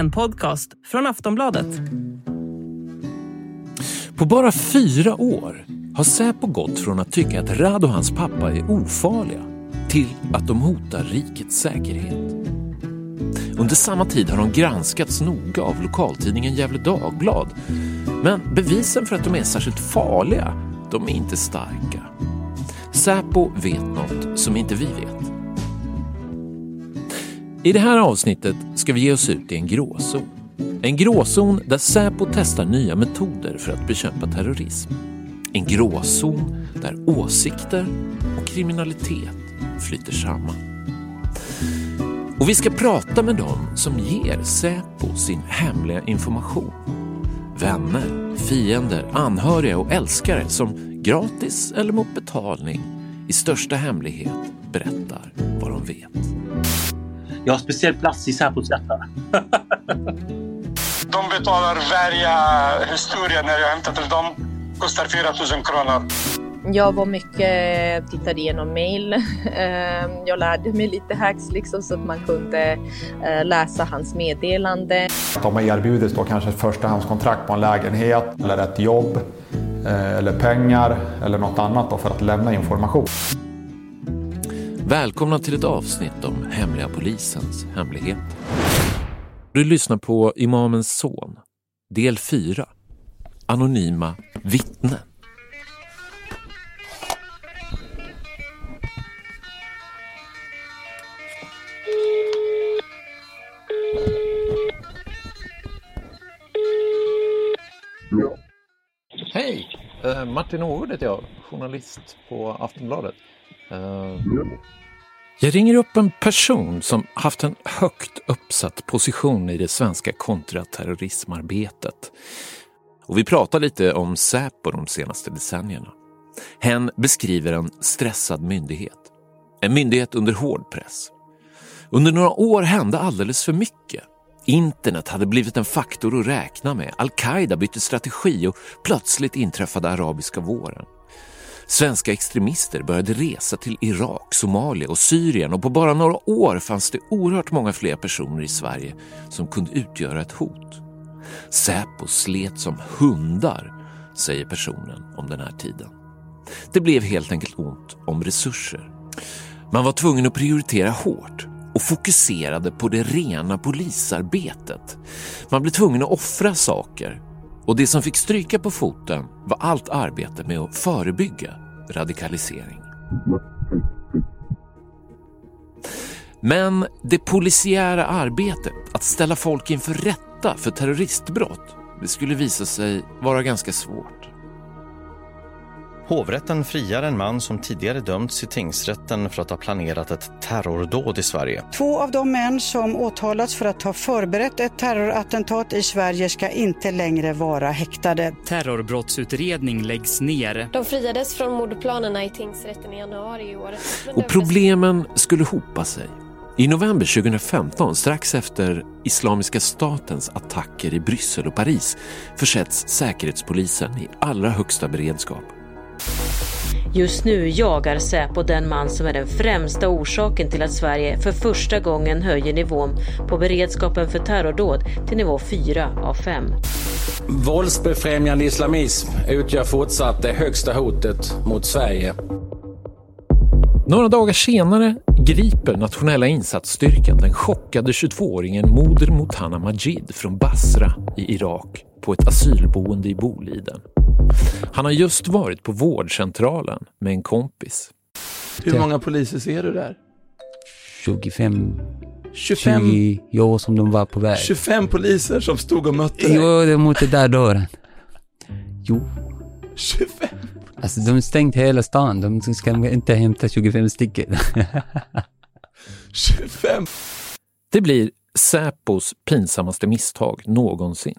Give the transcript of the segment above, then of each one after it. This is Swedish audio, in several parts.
En podcast från Aftonbladet. På bara fyra år har Säpo gått från att tycka att Rad och hans pappa är ofarliga till att de hotar rikets säkerhet. Under samma tid har de granskats noga av lokaltidningen Gefle Dagblad. Men bevisen för att de är särskilt farliga, de är inte starka. Säpo vet något som inte vi vet. I det här avsnittet ska vi ge oss ut i en gråzon. En gråzon där Säpo testar nya metoder för att bekämpa terrorism. En gråzon där åsikter och kriminalitet flyter samman. Och vi ska prata med dem som ger Säpo sin hemliga information. Vänner, fiender, anhöriga och älskare som gratis eller mot betalning i största hemlighet berättar vad de vet. Jag har speciell plats i Säpos hjärta. De betalar varje historia när jag hämtar till dem. Kostar 4 000 kronor. Jag var mycket, tittade igenom mail. Ehm, jag lärde mig lite hacks liksom så att man kunde eh, läsa hans meddelande. De har erbjudits då kanske ett förstahandskontrakt på en lägenhet eller ett jobb eh, eller pengar eller något annat då för att lämna information. Välkomna till ett avsnitt om hemliga polisens hemligheter. Du lyssnar på Imamens son, del 4. Anonyma vittnen. Hej! Eh, Martin Ågård heter jag, journalist på Aftonbladet. Eh, jag ringer upp en person som haft en högt uppsatt position i det svenska kontraterrorismarbetet. Och vi pratar lite om Säpo de senaste decennierna. Hen beskriver en stressad myndighet. En myndighet under hård press. Under några år hände alldeles för mycket. Internet hade blivit en faktor att räkna med. Al-Qaida bytte strategi och plötsligt inträffade arabiska våren. Svenska extremister började resa till Irak, Somalia och Syrien och på bara några år fanns det oerhört många fler personer i Sverige som kunde utgöra ett hot. Säpo slet som hundar, säger personen om den här tiden. Det blev helt enkelt ont om resurser. Man var tvungen att prioritera hårt och fokuserade på det rena polisarbetet. Man blev tvungen att offra saker och det som fick stryka på foten var allt arbete med att förebygga radikalisering. Men det polisiära arbetet, att ställa folk inför rätta för terroristbrott, det skulle visa sig vara ganska svårt. Hovrätten friar en man som tidigare dömts i tingsrätten för att ha planerat ett terrordåd i Sverige. Två av de män som åtalats för att ha förberett ett terrorattentat i Sverige ska inte längre vara häktade. Terrorbrottsutredning läggs ner. De friades från mordplanerna i tingsrätten i januari i år. Och problemen skulle hopa sig. I november 2015, strax efter Islamiska statens attacker i Bryssel och Paris, försätts Säkerhetspolisen i allra högsta beredskap. Just nu jagar Säpo den man som är den främsta orsaken till att Sverige för första gången höjer nivån på beredskapen för terrordåd till nivå 4 av 5. Våldsbefrämjande islamism utgör fortsatt det högsta hotet mot Sverige. Några dagar senare griper nationella insatsstyrkan den chockade 22-åringen Moder Motana Majid från Basra i Irak på ett asylboende i Boliden. Han har just varit på vårdcentralen med en kompis. Hur många poliser ser du där? 25. 25? 20 år som de var på väg. 25 poliser som stod och mötte dig? Jo, det mot den där dörren. Jo. 25? Alltså de stängt hela stan. De ska inte hämta 25 stycken. 25? Det blir Säpos pinsammaste misstag någonsin.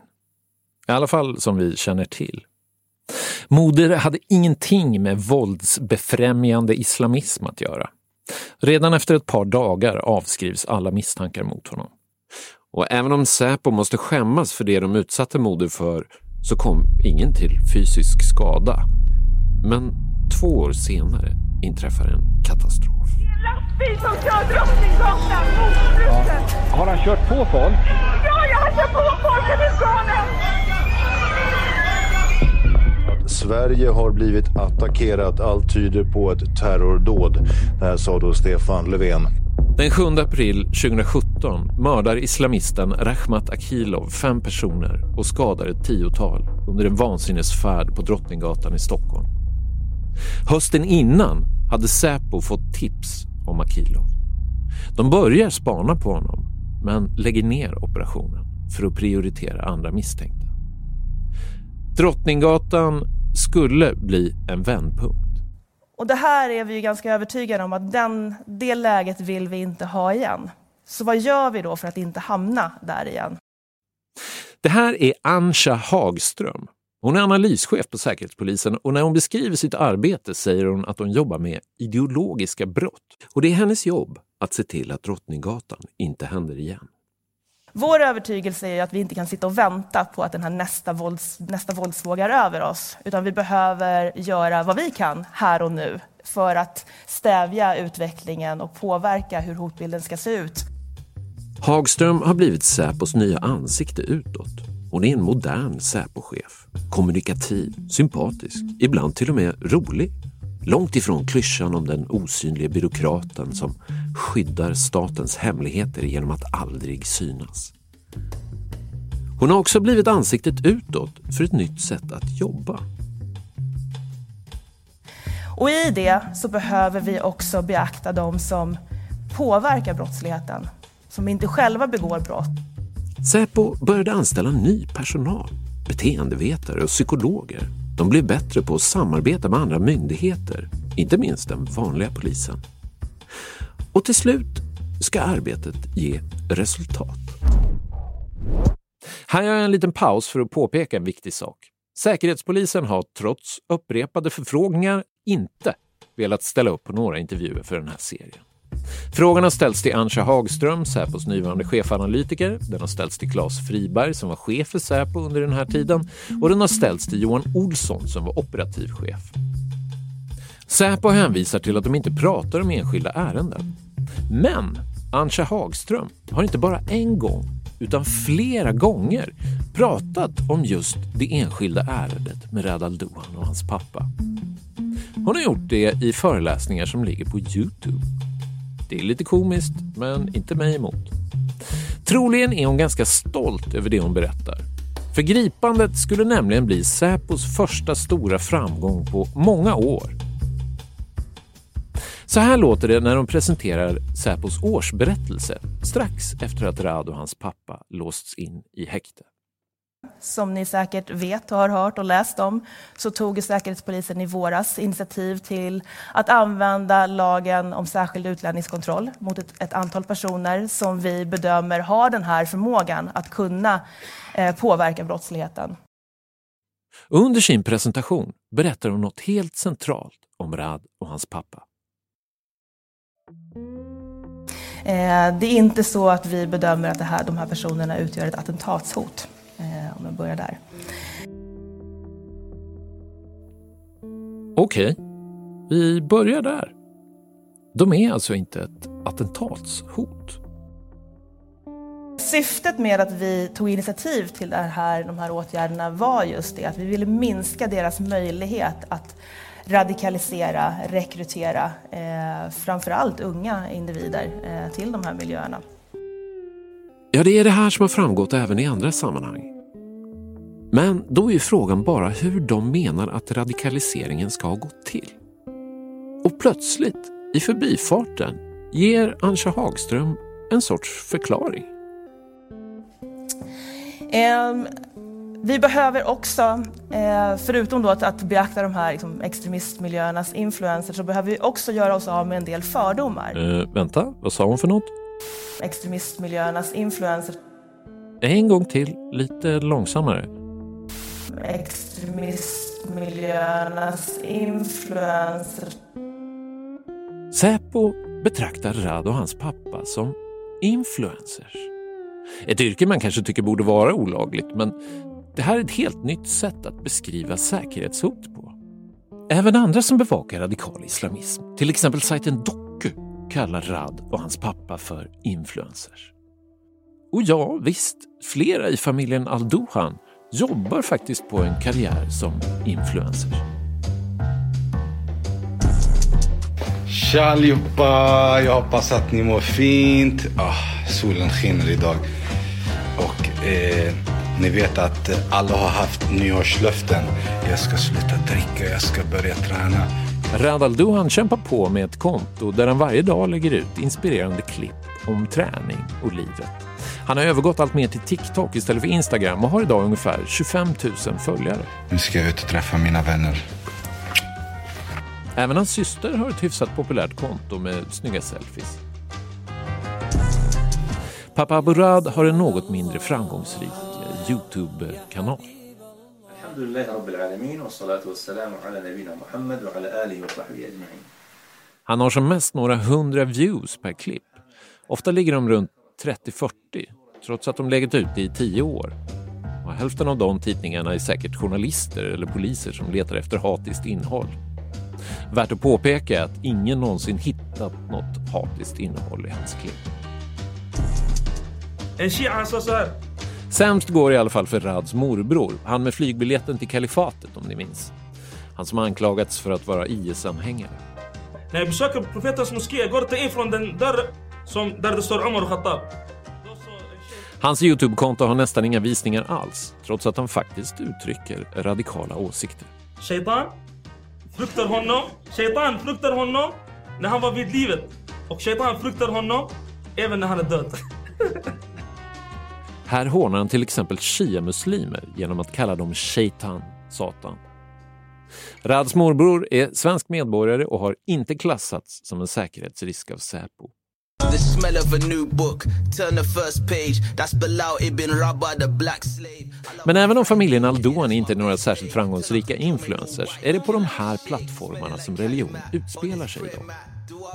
I alla fall som vi känner till. Moder hade ingenting med våldsbefrämjande islamism att göra. Redan efter ett par dagar avskrivs alla misstankar mot honom. Och även om Säpo måste skämmas för det de utsatte Moder för så kom ingen till fysisk skada. Men två år senare inträffar en katastrof. Lastbil som kör Drottninggatan mot Struten! Har han kört på folk? Ja, jag Släpp på folket i Skåne! Sverige har blivit attackerat. Allt tyder på ett terrordåd. Det här sa då Stefan Löfven. Den 7 april 2017 mördar islamisten Rahmat Akilov fem personer och skadar ett tiotal under en vansinnesfärd på Drottninggatan i Stockholm. Hösten innan hade Säpo fått tips om Akilov. De börjar spana på honom men lägger ner operationen för att prioritera andra misstänkta. Drottninggatan skulle bli en vändpunkt. Och det här är vi ganska övertygade om att den, det läget vill vi inte ha igen. Så vad gör vi då för att inte hamna där igen? Det här är Anja Hagström. Hon är analyschef på Säkerhetspolisen och när hon beskriver sitt arbete säger hon att hon jobbar med ideologiska brott. Och det är hennes jobb att se till att Drottninggatan inte händer igen. Vår övertygelse är att vi inte kan sitta och vänta på att den här nästa, vålds, nästa våldsvåg är över oss, utan vi behöver göra vad vi kan här och nu för att stävja utvecklingen och påverka hur hotbilden ska se ut. Hagström har blivit Säpos nya ansikte utåt. Hon är en modern Säpochef. Kommunikativ, sympatisk, ibland till och med rolig. Långt ifrån klyschan om den osynliga byråkraten som skyddar statens hemligheter genom att aldrig synas. Hon har också blivit ansiktet utåt för ett nytt sätt att jobba. Och i det så behöver vi också beakta de som påverkar brottsligheten, som inte själva begår brott. Säpo började anställa ny personal, beteendevetare och psykologer de blev bättre på att samarbeta med andra myndigheter, inte minst den vanliga polisen. Och till slut ska arbetet ge resultat. Här gör jag en liten paus för att påpeka en viktig sak. Säkerhetspolisen har trots upprepade förfrågningar inte velat ställa upp på några intervjuer för den här serien. Frågan har ställts till Anja Hagström, Säpos nuvarande chefanalytiker. Den har ställts till Claes Friberg som var chef för Säpo under den här tiden och den har ställts till Johan Olsson som var operativ chef. Säpo hänvisar till att de inte pratar om enskilda ärenden. Men Anja Hagström har inte bara en gång utan flera gånger pratat om just det enskilda ärendet med Radal Dohan och hans pappa. Hon har gjort det i föreläsningar som ligger på Youtube. Det är lite komiskt, men inte mig emot. Troligen är hon ganska stolt över det hon berättar. För gripandet skulle nämligen bli Säpos första stora framgång på många år. Så här låter det när de presenterar Säpos årsberättelse strax efter att Rad och hans pappa låsts in i häkte. Som ni säkert vet och har hört och läst om så tog Säkerhetspolisen i våras initiativ till att använda lagen om särskild utlänningskontroll mot ett, ett antal personer som vi bedömer har den här förmågan att kunna eh, påverka brottsligheten. Under sin presentation berättar hon något helt centralt om Rad och hans pappa. Det är inte så att vi bedömer att det här, de här personerna utgör ett attentatshot eh, om jag börjar där. Okej, vi börjar där. De är alltså inte ett attentatshot. Syftet med att vi tog initiativ till här, de här åtgärderna var just det att vi ville minska deras möjlighet att radikalisera, rekrytera eh, framförallt unga individer eh, till de här miljöerna. Ja, det är det här som har framgått även i andra sammanhang. Men då är frågan bara hur de menar att radikaliseringen ska ha gått till. Och plötsligt, i förbifarten, ger Anja Hagström en sorts förklaring. Um, vi behöver också, eh, förutom då att, att beakta de här liksom, extremistmiljöernas influenser, så behöver vi också göra oss av med en del fördomar. Eh, vänta, vad sa hon för något? Extremistmiljöernas influenser. En gång till, lite långsammare. Extremistmiljöernas influenser. Säpo betraktar Rad och hans pappa som influencers. Ett yrke man kanske tycker borde vara olagligt, men det här är ett helt nytt sätt att beskriva säkerhetshot på. Även andra som bevakar radikal islamism, till exempel sajten Doku, kallar Rad och hans pappa för influencers. Och ja, visst, flera i familjen Al-Duhan jobbar faktiskt på en karriär som influencer. Tja allihopa! Jag hoppas att ni mår fint. Ah, solen skiner idag. Och eh, ni vet att alla har haft nyårslöften. Jag ska sluta dricka, jag ska börja träna. Rad Al-Duhan kämpar på med ett konto där han varje dag lägger ut inspirerande klipp om träning och livet. Han har övergått allt mer till TikTok istället för Instagram och har idag ungefär 25 000 följare. Nu ska jag ut och träffa mina vänner. Även hans syster har ett hyfsat populärt konto med snygga selfies. Pappa Aburad har en något mindre framgångsrik Youtube-kanal. Han har som mest några hundra views per klipp. Ofta ligger de runt 30-40, trots att de legat ute i tio år. Och hälften av de tidningarna är säkert journalister eller poliser som letar efter hatiskt innehåll. Värt att påpeka är att ingen någonsin hittat något hatiskt innehåll i hans klipp. En shia sa så här Sämst går i alla fall för Rads morbror, han med flygbiljetten till kalifatet om ni minns. Han som anklagats för att vara IS-anhängare. När jag besöker profetens moské, jag går inte in från den dörr som, där det står Omar och Khattab. Hans Youtube-konto har nästan inga visningar alls, trots att han faktiskt uttrycker radikala åsikter. Shaitan fruktar honom. Shaitan fruktar honom när han var vid livet. Och Shaitan fruktar honom även när han är död. Här hånar han till exempel shia-muslimer genom att kalla dem shaitan, satan. Rads morbror är svensk medborgare och har inte klassats som en säkerhetsrisk av Säpo. Men även om familjen Aldoan inte är några särskilt framgångsrika influencers är det på de här plattformarna som religion utspelar sig idag.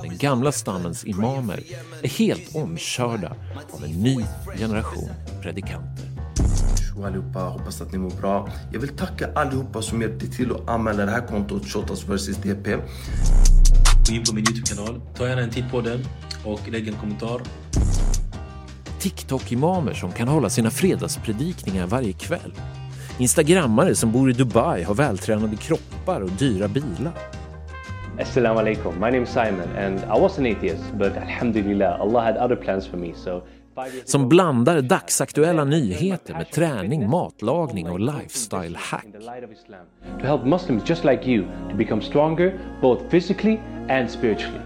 Den gamla stammens imamer är helt omkörda av en ny generation predikanter. Tjo allihopa, hoppas att ni mår bra. Jag vill tacka allihopa som hjälpte till att anmäla det här kontot Shottaz vs DP. Gå in på min Youtube-kanal, ta gärna en titt på den och lägg en kommentar. TikTok-imamer som kan hålla sina fredagspredikningar varje kväll. Instagrammare som bor i Dubai, har vältränade kroppar och dyra bilar. Assalamu alaikum. My name is Simon and I was an atheist, but alhamdulillah, Allah had other plans for me. So Som blandar dagsaktuella nyheter med träning, matlagning och lifestyle hack. to help Muslims just like you to become stronger both physically and spiritually.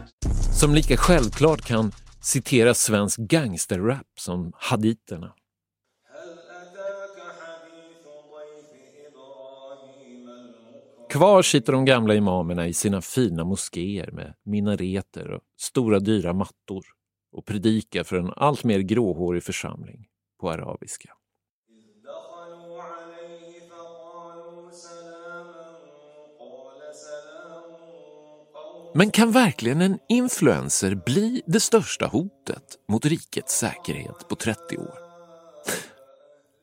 Som lika självklart kan citera svensk gangsterrap som haditerna. Kvar sitter de gamla imamerna i sina fina moskéer med minareter och stora dyra mattor och predikar för en allt mer gråhårig församling på arabiska. Men kan verkligen en influencer bli det största hotet mot rikets säkerhet på 30 år?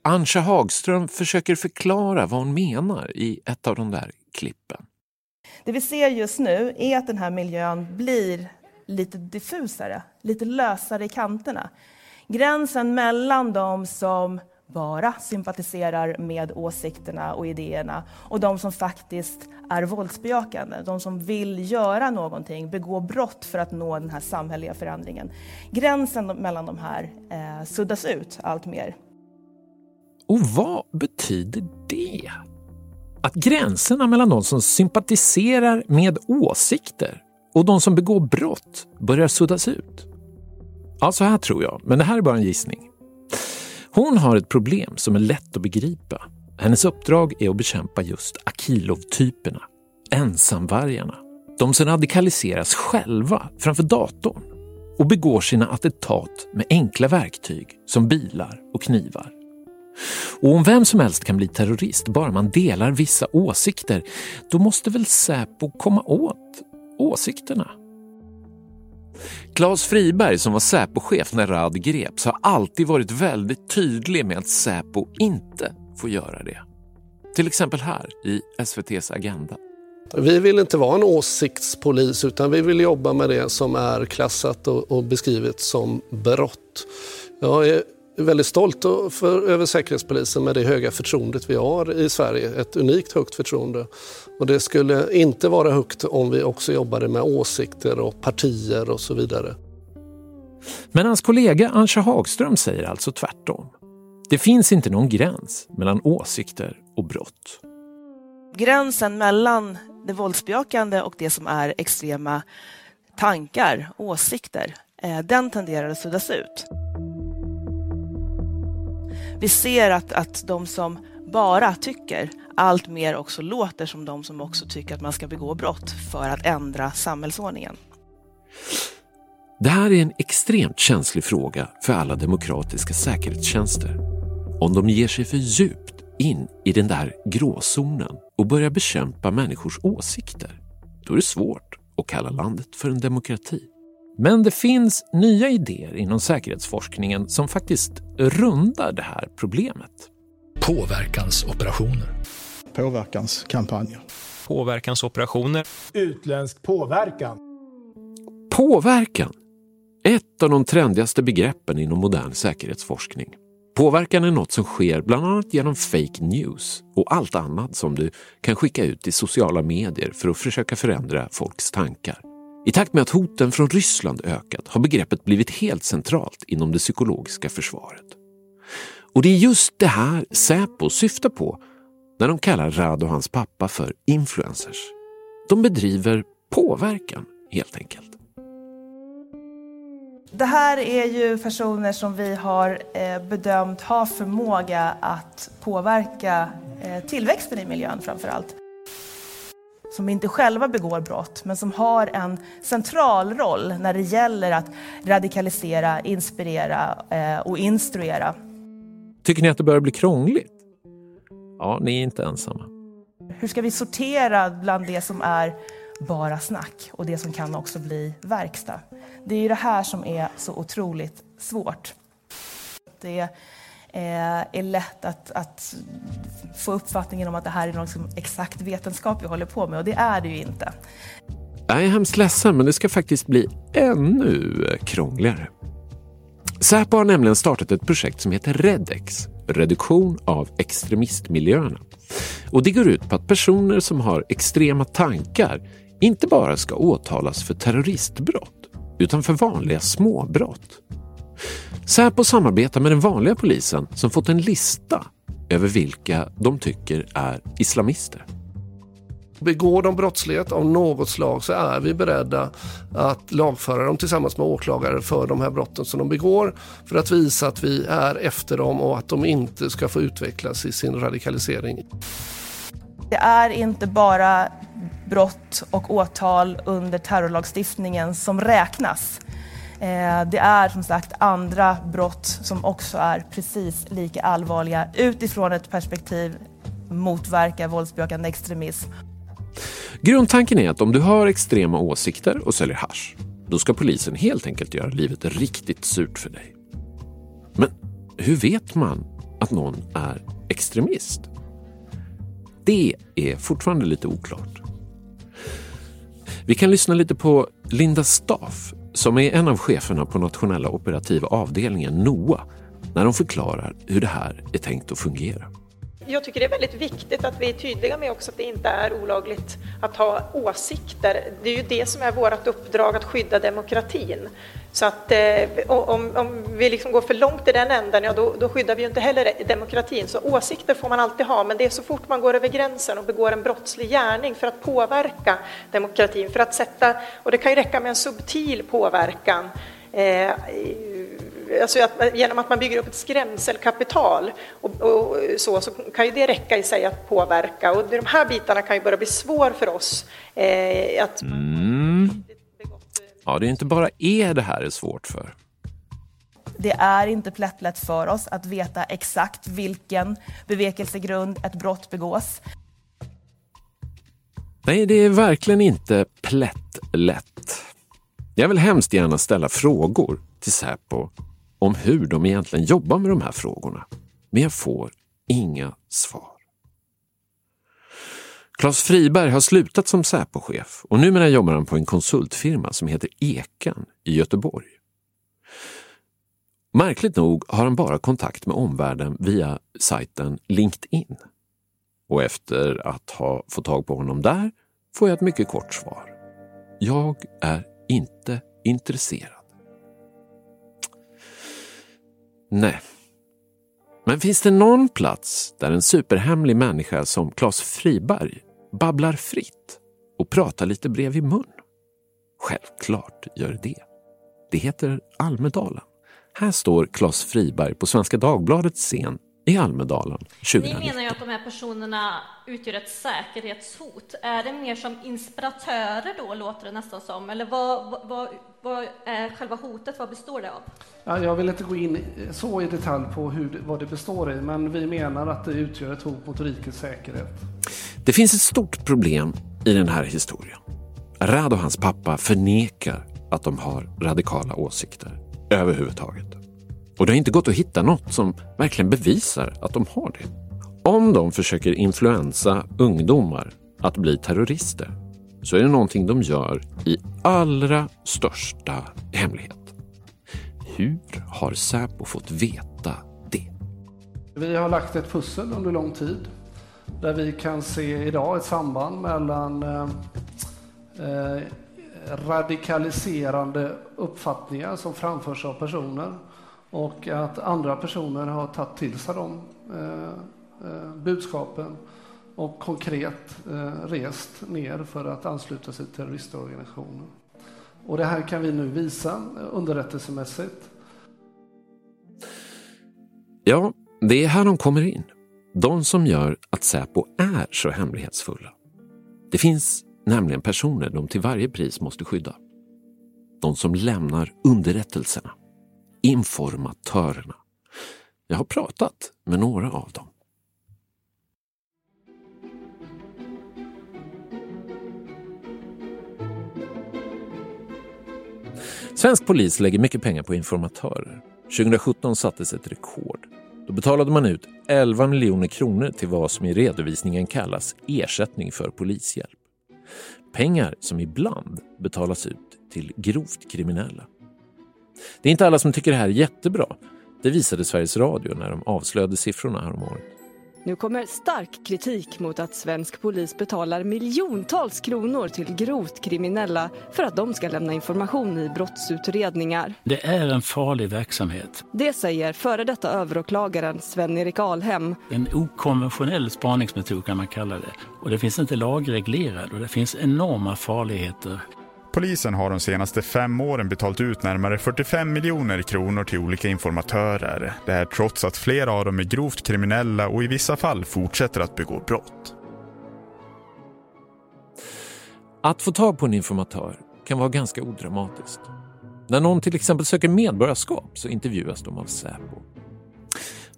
Ansha Hagström försöker förklara vad hon menar i ett av de där klippen. Det vi ser just nu är att den här miljön blir lite diffusare, lite lösare i kanterna. Gränsen mellan de som bara sympatiserar med åsikterna och idéerna och de som faktiskt är våldsbejakande, de som vill göra någonting, begå brott för att nå den här samhälleliga förändringen. Gränsen mellan de här eh, suddas ut allt mer. Och vad betyder det? Att gränserna mellan de som sympatiserar med åsikter och de som begår brott börjar suddas ut? Ja, så här tror jag, men det här är bara en gissning. Hon har ett problem som är lätt att begripa. Hennes uppdrag är att bekämpa just Akilov-typerna, ensamvargarna. De som radikaliseras själva framför datorn och begår sina attentat med enkla verktyg som bilar och knivar. Och om vem som helst kan bli terrorist bara man delar vissa åsikter, då måste väl Säpo komma åt åsikterna? Claes Friberg som var Säpo-chef när Rad greps har alltid varit väldigt tydlig med att Säpo inte får göra det. Till exempel här i SVTs Agenda. Vi vill inte vara en åsiktspolis utan vi vill jobba med det som är klassat och, och beskrivet som brott. Jag är väldigt stolt för, över Säkerhetspolisen med det höga förtroendet vi har i Sverige. Ett unikt högt förtroende. Och det skulle inte vara högt om vi också jobbade med åsikter och partier och så vidare. Men hans kollega Antje Hagström säger alltså tvärtom. Det finns inte någon gräns mellan åsikter och brott. Gränsen mellan det våldsbejakande och det som är extrema tankar, åsikter, eh, den tenderar att suddas ut. Vi ser att, att de som bara tycker allt mer också låter som de som också tycker att man ska begå brott för att ändra samhällsordningen. Det här är en extremt känslig fråga för alla demokratiska säkerhetstjänster. Om de ger sig för djupt in i den där gråzonen och börjar bekämpa människors åsikter, då är det svårt att kalla landet för en demokrati. Men det finns nya idéer inom säkerhetsforskningen som faktiskt rundar det här problemet. Påverkansoperationer. Påverkanskampanjer. Påverkansoperationer. Utländsk påverkan. Påverkan! Ett av de trendigaste begreppen inom modern säkerhetsforskning. Påverkan är något som sker bland annat genom fake news och allt annat som du kan skicka ut i sociala medier för att försöka förändra folks tankar. I takt med att hoten från Ryssland ökat har begreppet blivit helt centralt inom det psykologiska försvaret. Och det är just det här Säpo syftar på när de kallar Rad och hans pappa för influencers. De bedriver påverkan helt enkelt. Det här är ju personer som vi har eh, bedömt har förmåga att påverka eh, tillväxten i miljön framför allt. Som inte själva begår brott, men som har en central roll när det gäller att radikalisera, inspirera eh, och instruera. Tycker ni att det börjar bli krångligt? Ja, ni är inte ensamma. Hur ska vi sortera bland det som är bara snack och det som kan också bli verkstad? Det är ju det här som är så otroligt svårt. Det Eh, är lätt att, att få uppfattningen om att det här är någon liksom exakt vetenskap vi håller på med och det är det ju inte. Jag är hemskt ledsen men det ska faktiskt bli ännu krångligare. Säpo har nämligen startat ett projekt som heter Redex, reduktion av extremistmiljöerna. Och det går ut på att personer som har extrema tankar inte bara ska åtalas för terroristbrott utan för vanliga småbrott. Säpo samarbetar med den vanliga polisen som fått en lista över vilka de tycker är islamister. Begår de brottslighet av något slag så är vi beredda att lagföra dem tillsammans med åklagare för de här brotten som de begår för att visa att vi är efter dem och att de inte ska få utvecklas i sin radikalisering. Det är inte bara brott och åtal under terrorlagstiftningen som räknas. Eh, det är som sagt andra brott som också är precis lika allvarliga utifrån ett perspektiv motverka våldsbejakande extremism. Grundtanken är att om du har extrema åsikter och säljer hash, då ska polisen helt enkelt göra livet riktigt surt för dig. Men hur vet man att någon är extremist? Det är fortfarande lite oklart. Vi kan lyssna lite på Linda Staff som är en av cheferna på nationella operativa avdelningen NOA när de förklarar hur det här är tänkt att fungera. Jag tycker det är väldigt viktigt att vi är tydliga med också att det inte är olagligt att ha åsikter. Det är ju det som är vårt uppdrag, att skydda demokratin. Så att eh, om, om vi liksom går för långt i den änden, ja då, då skyddar vi ju inte heller demokratin. Så åsikter får man alltid ha, men det är så fort man går över gränsen och begår en brottslig gärning för att påverka demokratin, för att sätta, och det kan ju räcka med en subtil påverkan, eh, alltså att, genom att man bygger upp ett skrämselkapital och, och, så, så kan ju det räcka i sig att påverka. Och de här bitarna kan ju börja bli svår för oss. Eh, att... Mm. Ja, det är inte bara er det här är svårt för. Det är inte plättlätt för oss att veta exakt vilken bevekelsegrund ett brott begås. Nej, det är verkligen inte plättlätt. Jag vill hemskt gärna ställa frågor till Säpo om hur de egentligen jobbar med de här frågorna. Men jag får inga svar. Claes Friberg har slutat som Säpochef och numera jobbar han på en konsultfirma som heter Ekan i Göteborg. Märkligt nog har han bara kontakt med omvärlden via sajten LinkedIn. Och efter att ha fått tag på honom där får jag ett mycket kort svar. Jag är inte intresserad. Nej. Men finns det någon plats där en superhemlig människa som Claes Friberg babblar fritt och pratar lite bredvid mun? Självklart gör det. Det heter Almedalen. Här står Claes Friberg på Svenska Dagbladets scen i Almedalen 2019. Ni menar ju att de här personerna utgör ett säkerhetshot. Är det mer som inspiratörer då, låter det nästan som? Eller vad, vad, vad är själva hotet? Vad består det av? Ja, jag vill inte gå in så i detalj på hur, vad det består i, men vi menar att det utgör ett hot mot rikets säkerhet. Det finns ett stort problem i den här historien. Rad och hans pappa förnekar att de har radikala åsikter överhuvudtaget. Och det har inte gått att hitta något som verkligen bevisar att de har det. Om de försöker influensa ungdomar att bli terrorister så är det någonting de gör i allra största hemlighet. Hur har Säpo fått veta det? Vi har lagt ett pussel under lång tid där vi kan se idag ett samband mellan eh, eh radikaliserande uppfattningar som framförs av personer och att andra personer har tagit till sig de eh, eh, budskapen och konkret eh, rest ner för att ansluta sig till terroristorganisationer. Och det här kan vi nu visa eh, underrättelsemässigt. Ja, det är här de kommer in. De som gör att Säpo är så hemlighetsfulla. Det finns nämligen personer de till varje pris måste skydda. De som lämnar underrättelserna informatörerna. Jag har pratat med några av dem. Svensk polis lägger mycket pengar på informatörer. 2017 sattes ett rekord. Då betalade man ut 11 miljoner kronor till vad som i redovisningen kallas ersättning för polishjälp. Pengar som ibland betalas ut till grovt kriminella. Det är inte alla som tycker det här är jättebra. Det visade Sveriges Radio när de avslöjade siffrorna häromåret. Nu kommer stark kritik mot att svensk polis betalar miljontals kronor till grovt kriminella för att de ska lämna information i brottsutredningar. Det är en farlig verksamhet. Det säger före detta överåklagaren Sven-Erik Alhem. En okonventionell spaningsmetod kan man kalla det. Och det finns inte lagreglerat och det finns enorma farligheter Polisen har de senaste fem åren betalt ut närmare 45 miljoner kronor till olika informatörer. Det här trots att flera av dem är grovt kriminella och i vissa fall fortsätter att begå brott. Att få tag på en informatör kan vara ganska odramatiskt. När någon till exempel söker medborgarskap så intervjuas de av Säpo.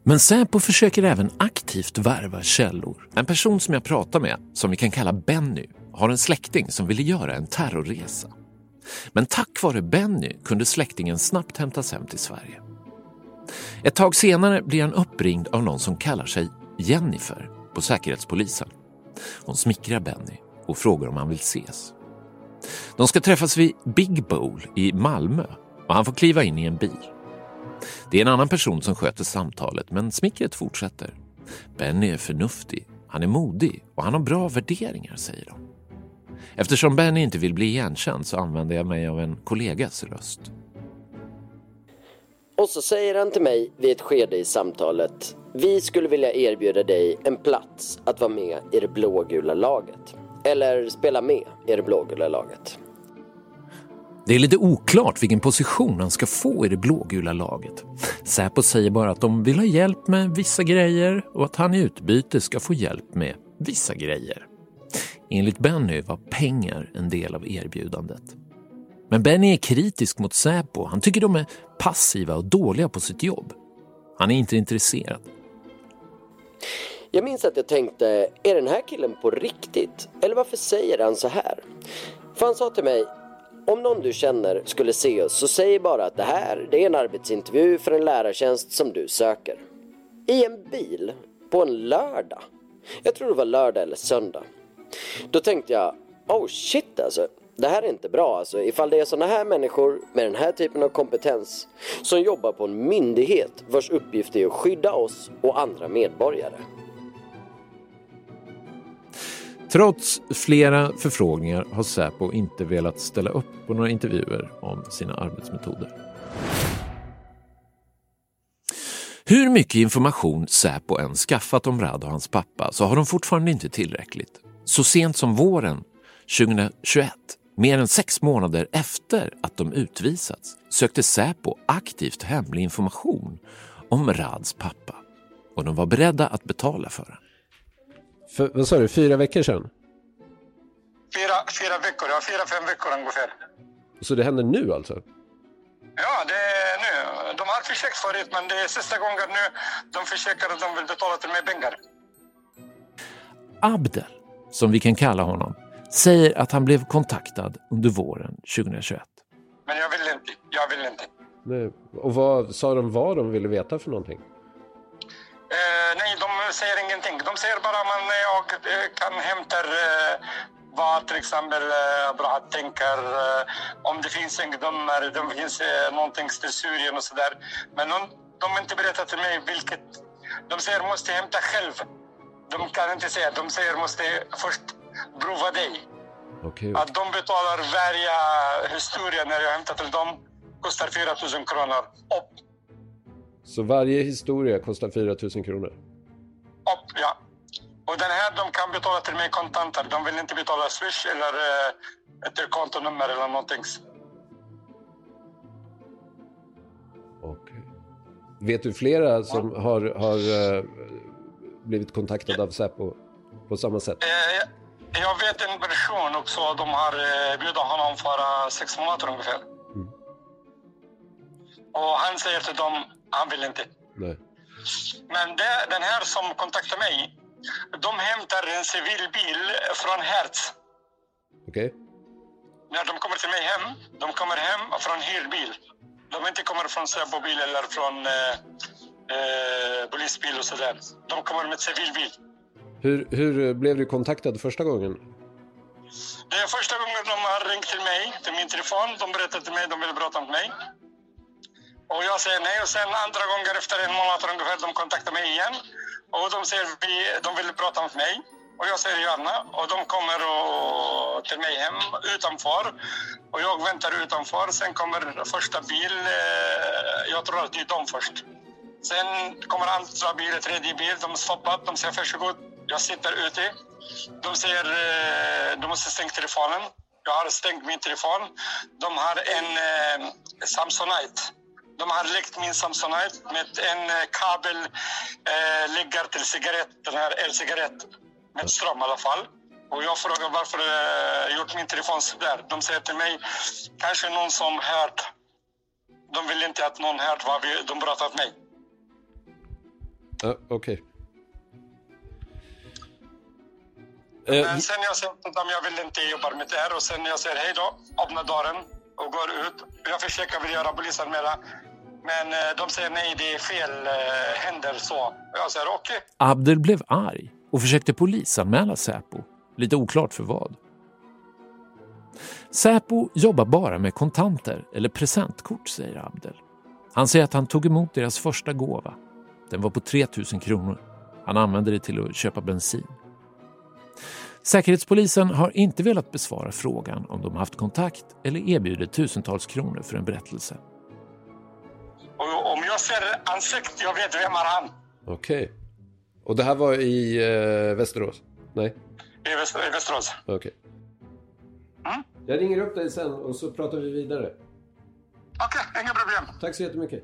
Men Säpo försöker även aktivt värva källor. En person som jag pratar med, som vi kan kalla Benny, har en släkting som ville göra en terrorresa. Men tack vare Benny kunde släktingen snabbt hämtas hem till Sverige. Ett tag senare blir han uppringd av någon som kallar sig Jennifer på Säkerhetspolisen. Hon smickrar Benny och frågar om han vill ses. De ska träffas vid Big Bowl i Malmö och han får kliva in i en bil. Det är en annan person som sköter samtalet men smickret fortsätter. Benny är förnuftig, han är modig och han har bra värderingar, säger de. Eftersom Benny inte vill bli igenkänd så använder jag mig av en kollegas röst. Och så säger han till mig vid ett skede i samtalet. Vi skulle vilja erbjuda dig en plats att vara med i det blågula laget. Eller spela med i det blågula laget. Det är lite oklart vilken position han ska få i det blågula laget. Säpo säger bara att de vill ha hjälp med vissa grejer och att han i utbyte ska få hjälp med vissa grejer. Enligt Benny var pengar en del av erbjudandet. Men Benny är kritisk mot Säpo. Han tycker de är passiva och dåliga på sitt jobb. Han är inte intresserad. Jag minns att jag tänkte, är den här killen på riktigt? Eller varför säger han så här? För han sa till mig, om någon du känner skulle se oss så säg bara att det här det är en arbetsintervju för en lärartjänst som du söker. I en bil, på en lördag. Jag tror det var lördag eller söndag. Då tänkte jag, oh shit alltså. Det här är inte bra alltså. Ifall det är sådana här människor med den här typen av kompetens som jobbar på en myndighet vars uppgift är att skydda oss och andra medborgare. Trots flera förfrågningar har Säpo inte velat ställa upp på några intervjuer om sina arbetsmetoder. Hur mycket information Säpo än skaffat om Rad och hans pappa så har de fortfarande inte tillräckligt. Så sent som våren 2021, mer än sex månader efter att de utvisats, sökte Säpo aktivt hemlig information om Rads pappa. Och de var beredda att betala för den. För, vad sa du, fyra veckor sedan? Fyra, fyra veckor, ja fyra, fem veckor ungefär. Så det händer nu alltså? Ja, det är nu. De har försökt förut, men det är sista gången nu de försöker att de vill betala till mig pengar. Abdel, som vi kan kalla honom, säger att han blev kontaktad under våren 2021. Men jag vill inte. Jag vill inte. Nej. Och vad sa de vad de ville veta för någonting? Eh, nej, de säger ingenting. De säger bara att jag eh, kan hämta eh, vad till exempel eh, Abrahat tänker, eh, om det finns ungdomar, det finns eh, någonting till Syrien och sådär. Men de, de inte berättat till mig vilket. De säger måste hämta själv. De kan inte säga, de säger måste först prova dig. Okay. Att de betalar varje historia när jag hämtar till dem kostar 4 000 kronor upp. Så varje historia kostar 4 000 kronor? Upp, ja. Och den här de kan betala till mig kontanter. De vill inte betala Swish eller eh, ett kontonummer eller någonting. Okej. Vet du flera som ja. har, har uh, blivit kontaktade av Säpo på samma sätt? Eh, jag vet en person också. De har eh, bjudit honom för sex månader ungefär. Mm. Och han säger till dem, han vill inte. Nej. Men det, den här som kontaktar mig, de hämtar en civil bil från Hertz. Okej. Okay. När de kommer till mig hem, de kommer hem från hyrbil. De inte kommer från Säpo-bil eller från eh, eh, polisbil och sådär. De kommer med civilbil. Hur, hur blev du kontaktad första gången? Det är första gången de har ringt till mig, till min telefon. De berättade till mig de vill prata med mig. Och jag säger nej. Och sen andra gången efter en månad ungefär, de kontaktar mig igen. Och de säger vi, de vill prata med mig. Och jag säger gärna. Och de kommer och, till mig hem utanför. Och jag väntar utanför. Sen kommer första bil. Eh, jag tror att det är de först. Sen kommer andra bilen, tredje bil. De stoppar. De säger varsågod. Jag sitter ute. De säger eh, du måste stänga telefonen. Jag har stängt min telefon. De har en eh, Samsonite. De har läckt min Samsonite med en eh, kabel eh, ligger till cigarett, den här elcigarett med ström i alla fall. Och jag frågar varför jag eh, gjort min telefon så där. De säger till mig, kanske någon som hört. De vill inte att någon hört vad vi, de pratat med mig. Uh, Okej. Okay. Men uh, sen jag säger till dem, jag vill inte jobba med det här. Och sen jag säger hej då, öppnar dörren och går ut. Jag försöker väl göra polisanmälan. Men eh, de säger nej, det är fel eh, händer så. Jag säger okej. Okay. Abdel blev arg och försökte polisanmäla Säpo. Lite oklart för vad. Säpo jobbar bara med kontanter eller presentkort, säger Abdel. Han säger att han tog emot deras första gåva. Den var på 3 000 kronor. Han använde det till att köpa bensin. Säkerhetspolisen har inte velat besvara frågan om de haft kontakt eller erbjudit tusentals kronor för en berättelse. Om jag ser ansiktet, jag vet vem är han. Okej. Okay. Och det här var i eh, Västerås? Nej? I, Väster, i Västerås. Okej. Okay. Mm? Jag ringer upp dig sen och så pratar vi vidare. Okej, okay, inga problem. Tack så jättemycket.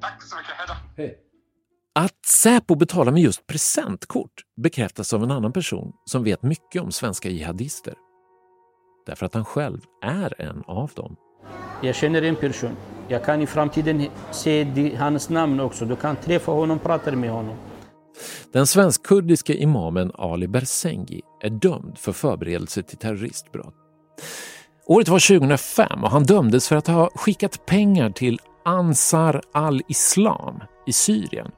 Tack så mycket, hej då. Hej. Att Säpo betalar med just presentkort bekräftas av en annan person som vet mycket om svenska jihadister. Därför att han själv är en av dem. Jag känner en person. Jag kan i framtiden se hans namn också. Du kan träffa honom, prata med honom. Den svensk-kurdiska imamen Ali Bersengi är dömd för förberedelse till terroristbrott. Året var 2005 och han dömdes för att ha skickat pengar till Ansar al-Islam i Syrien,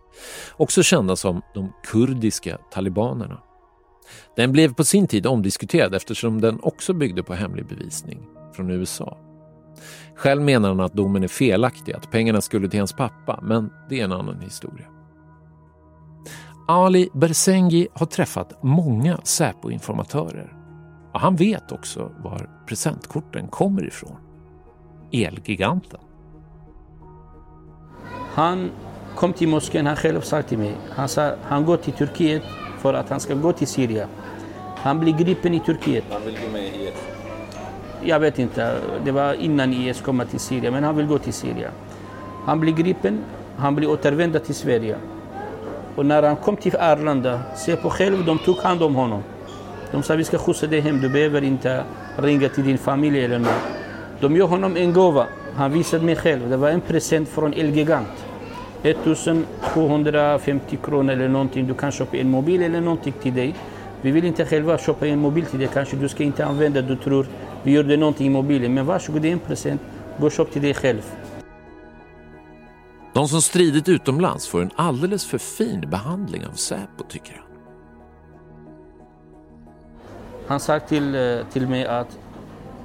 också kända som de kurdiska talibanerna. Den blev på sin tid omdiskuterad eftersom den också byggde på hemlig bevisning från USA. Själv menar han att domen är felaktig, att pengarna skulle till hans pappa, men det är en annan historia. Ali Bersengi har träffat många Säpo-informatörer. Och han vet också var presentkorten kommer ifrån. Elgiganten. Han kom till moskén, han själv sa till mig. Han sa han går till Turkiet för att han ska gå till Syrien. Han blir gripen i Turkiet. Han vill gå med i IS? Jag vet inte, det var innan IS kom till Syrien, men han vill gå till Syrien. Han blir gripen, han blir återvända till Sverige. Och när han kom till Arlanda, se på själv, de tog hand om honom. De sa vi ska skjutsa dig hem, du behöver inte ringa till din familj eller något. De gör honom en gåva. Han visade mig själv, det var en present från Elgigant. 1750 kronor eller någonting. Du kan köpa en mobil eller någonting till dig. Vi vill inte själva köpa en mobil till dig. Kanske du ska inte använda, du tror vi gjorde någonting i mobilen. Men varsågod, det är en present. Gå och köp till dig själv. De som stridit utomlands får en alldeles för fin behandling av Säpo, tycker han. Han sa till, eh, till mig att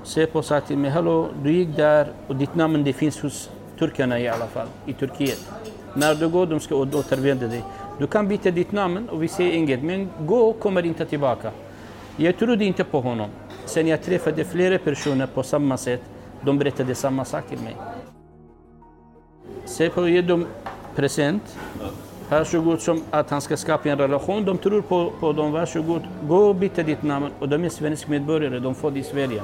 Säpo sa till mig, hallå, du gick där och ditt namn det finns hos turkarna i alla fall, i Turkiet. När du går, de ska återvända dig. Du kan byta ditt namn och vi säger inget, men gå och kommer inte tillbaka. Jag trodde inte på honom. Sen jag träffade flera personer på samma sätt, de berättade samma sak till mig. Säpo ger dem present. Varsågod som att han ska skapa en relation. De tror på, på dem. Varsågod, gå och byta ditt namn. Och de är svenska medborgare, de får det i Sverige.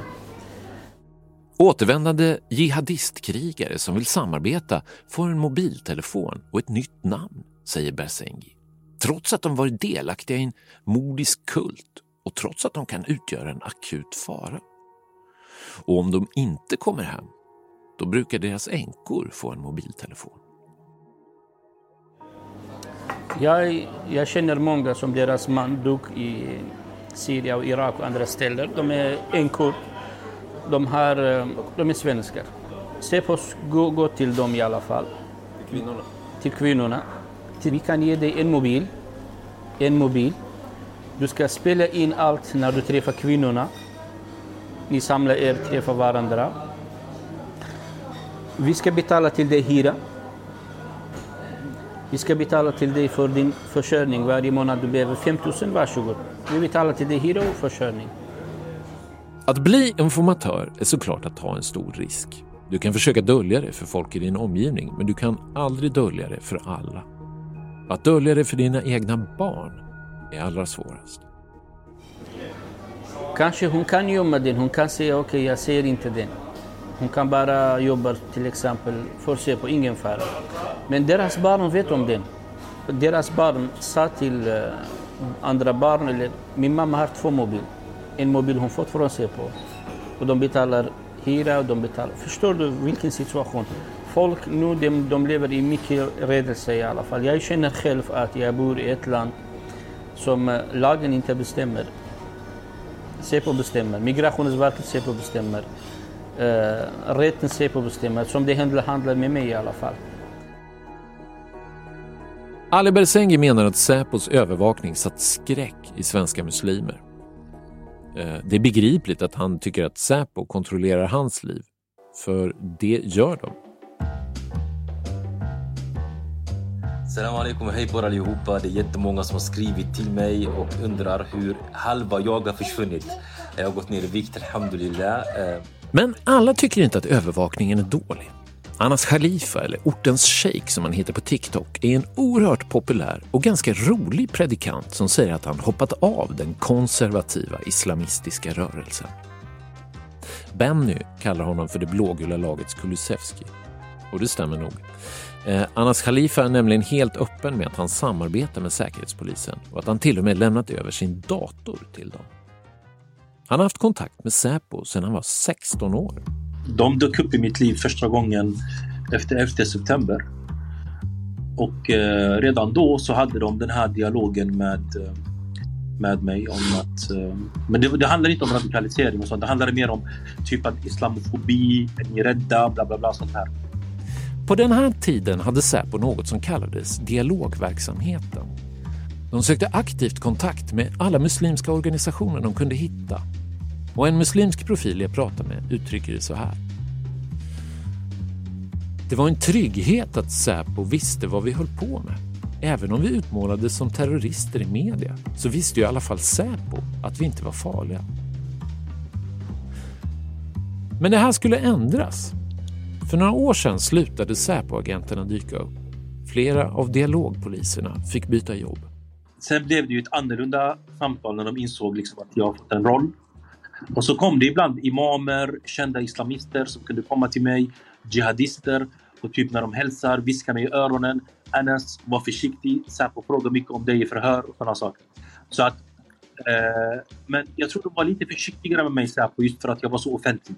Återvändande jihadistkrigare som vill samarbeta får en mobiltelefon och ett nytt namn, säger Bersengi. Trots att de varit delaktiga i en mordisk kult och trots att de kan utgöra en akut fara. Och om de inte kommer hem, då brukar deras änkor få en mobiltelefon. Jag, jag känner många som deras man dog i Syrien och Irak och andra ställen. De är änkor. De, har, eh, de är svenskar. Säpo går gå till dem i alla fall. Till kvinnorna? Till kvinnorna. Vi kan ge dig en mobil. En mobil. Du ska spela in allt när du träffar kvinnorna. Ni samlar er, träffar varandra. Vi ska betala till dig hyra. Vi ska betala till dig för din försörjning varje månad. Du behöver 5 000, varsågod. Vi betalar till dig hyra och försörjning. Att bli informatör är såklart att ta en stor risk. Du kan försöka dölja det för folk i din omgivning, men du kan aldrig dölja det för alla. Att dölja det för dina egna barn är allra svårast. Kanske hon kan gömma den. Hon kan säga okej, okay, jag ser inte den. Hon kan bara jobba till exempel för sig på ingen fara. Men deras barn vet om den. Deras barn sa till eh, andra barn, eller min mamma har två mobiler. En mobil hon fått från sig på. Och de betalar hyra och de betalar... Förstår du vilken situation? Folk nu de, de lever i mycket rädsla i alla fall. Jag känner själv att jag bor i ett land som eh, lagen inte bestämmer. Säpo bestämmer, Migrationsverket Säpo bestämmer. Uh, rätten Säpo bestämmer, som det handlar, handlar med mig i alla fall. Ali Bersengi menar att Säpos övervakning satt skräck i svenska muslimer. Uh, det är begripligt att han tycker att Säpo kontrollerar hans liv, för det gör de. Salam alaikum hej på er allihopa. Det är jättemånga som har skrivit till mig och undrar hur halva jag har försvunnit. Jag har gått ner i vikt, alhamdulillah. Eh, Men alla tycker inte att övervakningen är dålig. Anas Khalifa, eller ortens shejk som han heter på TikTok, är en oerhört populär och ganska rolig predikant som säger att han hoppat av den konservativa islamistiska rörelsen. Benny kallar honom för det blågula lagets Kulusevski. Och det stämmer nog. Eh, Anas Khalifa är nämligen helt öppen med att han samarbetar med Säkerhetspolisen och att han till och med lämnat över sin dator till dem. Han har haft kontakt med Säpo sedan han var 16 år. De dök upp i mitt liv första gången efter 11 september. Och eh, redan då så hade de den här dialogen med, eh, med mig om att... Eh, men det, det handlar inte om radikalisering och sånt. Det handlar mer om typ att islamofobi, är ni rädda, bla bla bla sånt här. På den här tiden hade Säpo något som kallades dialogverksamheten. De sökte aktivt kontakt med alla muslimska organisationer de kunde hitta. Och en muslimsk profil jag pratar med uttrycker det så här. Det var en trygghet att Säpo visste vad vi höll på med. Även om vi utmålades som terrorister i media så visste ju i alla fall Säpo att vi inte var farliga. Men det här skulle ändras. För några år sedan slutade Säpo-agenterna dyka upp. Flera av dialogpoliserna fick byta jobb. Sen blev det ju ett annorlunda samtal när de insåg liksom att jag har fått en roll. Och så kom det ibland imamer, kända islamister som kunde komma till mig, jihadister och typ när de hälsar viskar mig i öronen. Anas, var försiktig. Säpo frågar mycket om dig i förhör och sådana saker. Så att, eh, men jag tror de var lite försiktigare med mig Säpo just för att jag var så offentlig.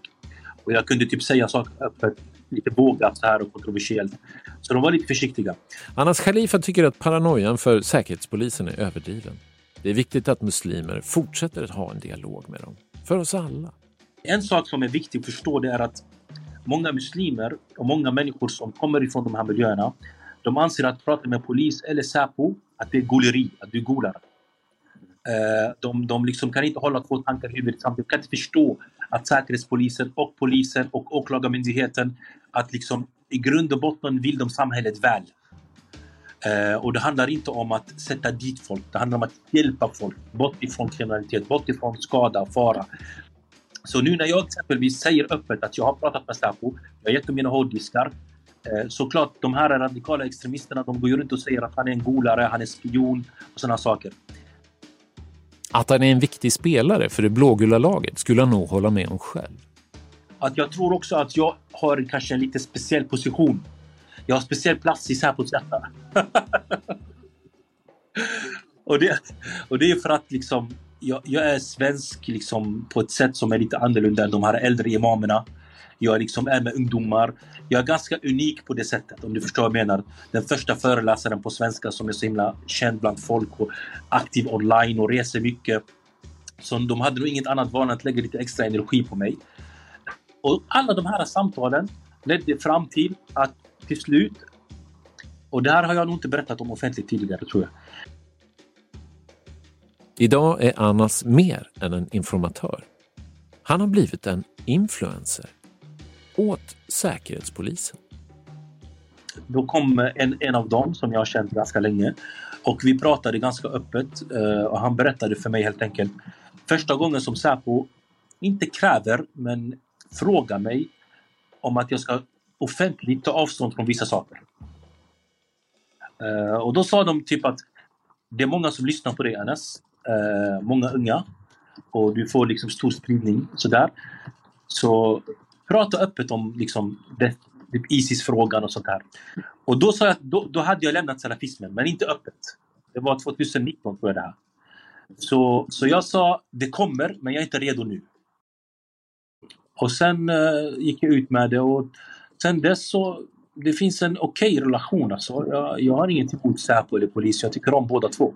Och jag kunde typ säga saker öppet, lite vågat så här och kontroversiellt. Så de var lite försiktiga. Anas Khalifa tycker att paranoian för Säkerhetspolisen är överdriven. Det är viktigt att muslimer fortsätter att ha en dialog med dem. För oss alla. En sak som är viktig att förstå det är att många muslimer och många människor som kommer ifrån de här miljöerna de anser att prata med polis eller Säpo att det är goleri, att du golar. Eh, de, de liksom kan inte hålla två tankar i huvudet samtidigt. De kan inte förstå att Säkerhetspolisen och polisen och åklagarmyndigheten att liksom i grund och botten vill de samhället väl. Eh, och det handlar inte om att sätta dit folk. Det handlar om att hjälpa folk bort ifrån kriminalitet, bort ifrån skada, fara. Så nu när jag exempelvis säger öppet att jag har pratat med Säpo, jag har gett dem mina hårddiskar. Eh, såklart, de här radikala extremisterna de går ju runt och säger att han är en golare, han är spion och sådana saker. Att han är en viktig spelare för det blågula laget skulle han nog hålla med om själv. Att jag tror också att jag har kanske en lite speciell position. Jag har speciell plats i Säpos hjärta. och, det, och det är för att liksom, jag, jag, är svensk liksom, på ett sätt som är lite annorlunda än de här äldre imamerna. Jag liksom är med ungdomar. Jag är ganska unik på det sättet, om du förstår vad jag menar. Den första föreläsaren på svenska som är så himla känd bland folk och aktiv online och reser mycket. Så de hade nog inget annat val än att lägga lite extra energi på mig. Och alla de här samtalen ledde fram till att till slut, och det här har jag nog inte berättat om offentligt tidigare tror jag. Idag är Anas mer än en informatör. Han har blivit en influencer åt Säkerhetspolisen. Då kom en, en av dem som jag har känt ganska länge och vi pratade ganska öppet eh, och han berättade för mig helt enkelt första gången som Säpo inte kräver men frågar mig om att jag ska offentligt ta avstånd från vissa saker. Uh, och då sa de typ att det är många som lyssnar på dig Anas. Uh, många unga. Och du får liksom stor spridning sådär. Så prata öppet om liksom det, Isis-frågan och sånt här. Och då sa jag då, då hade jag lämnat salafismen, men inte öppet. Det var 2019 tror jag det här. Så, så jag sa, det kommer, men jag är inte redo nu. Och sen uh, gick jag ut med det och sen dess så det finns en okej okay relation. Alltså. Jag, jag har inget emot Säpo eller polis. Jag tycker om båda två.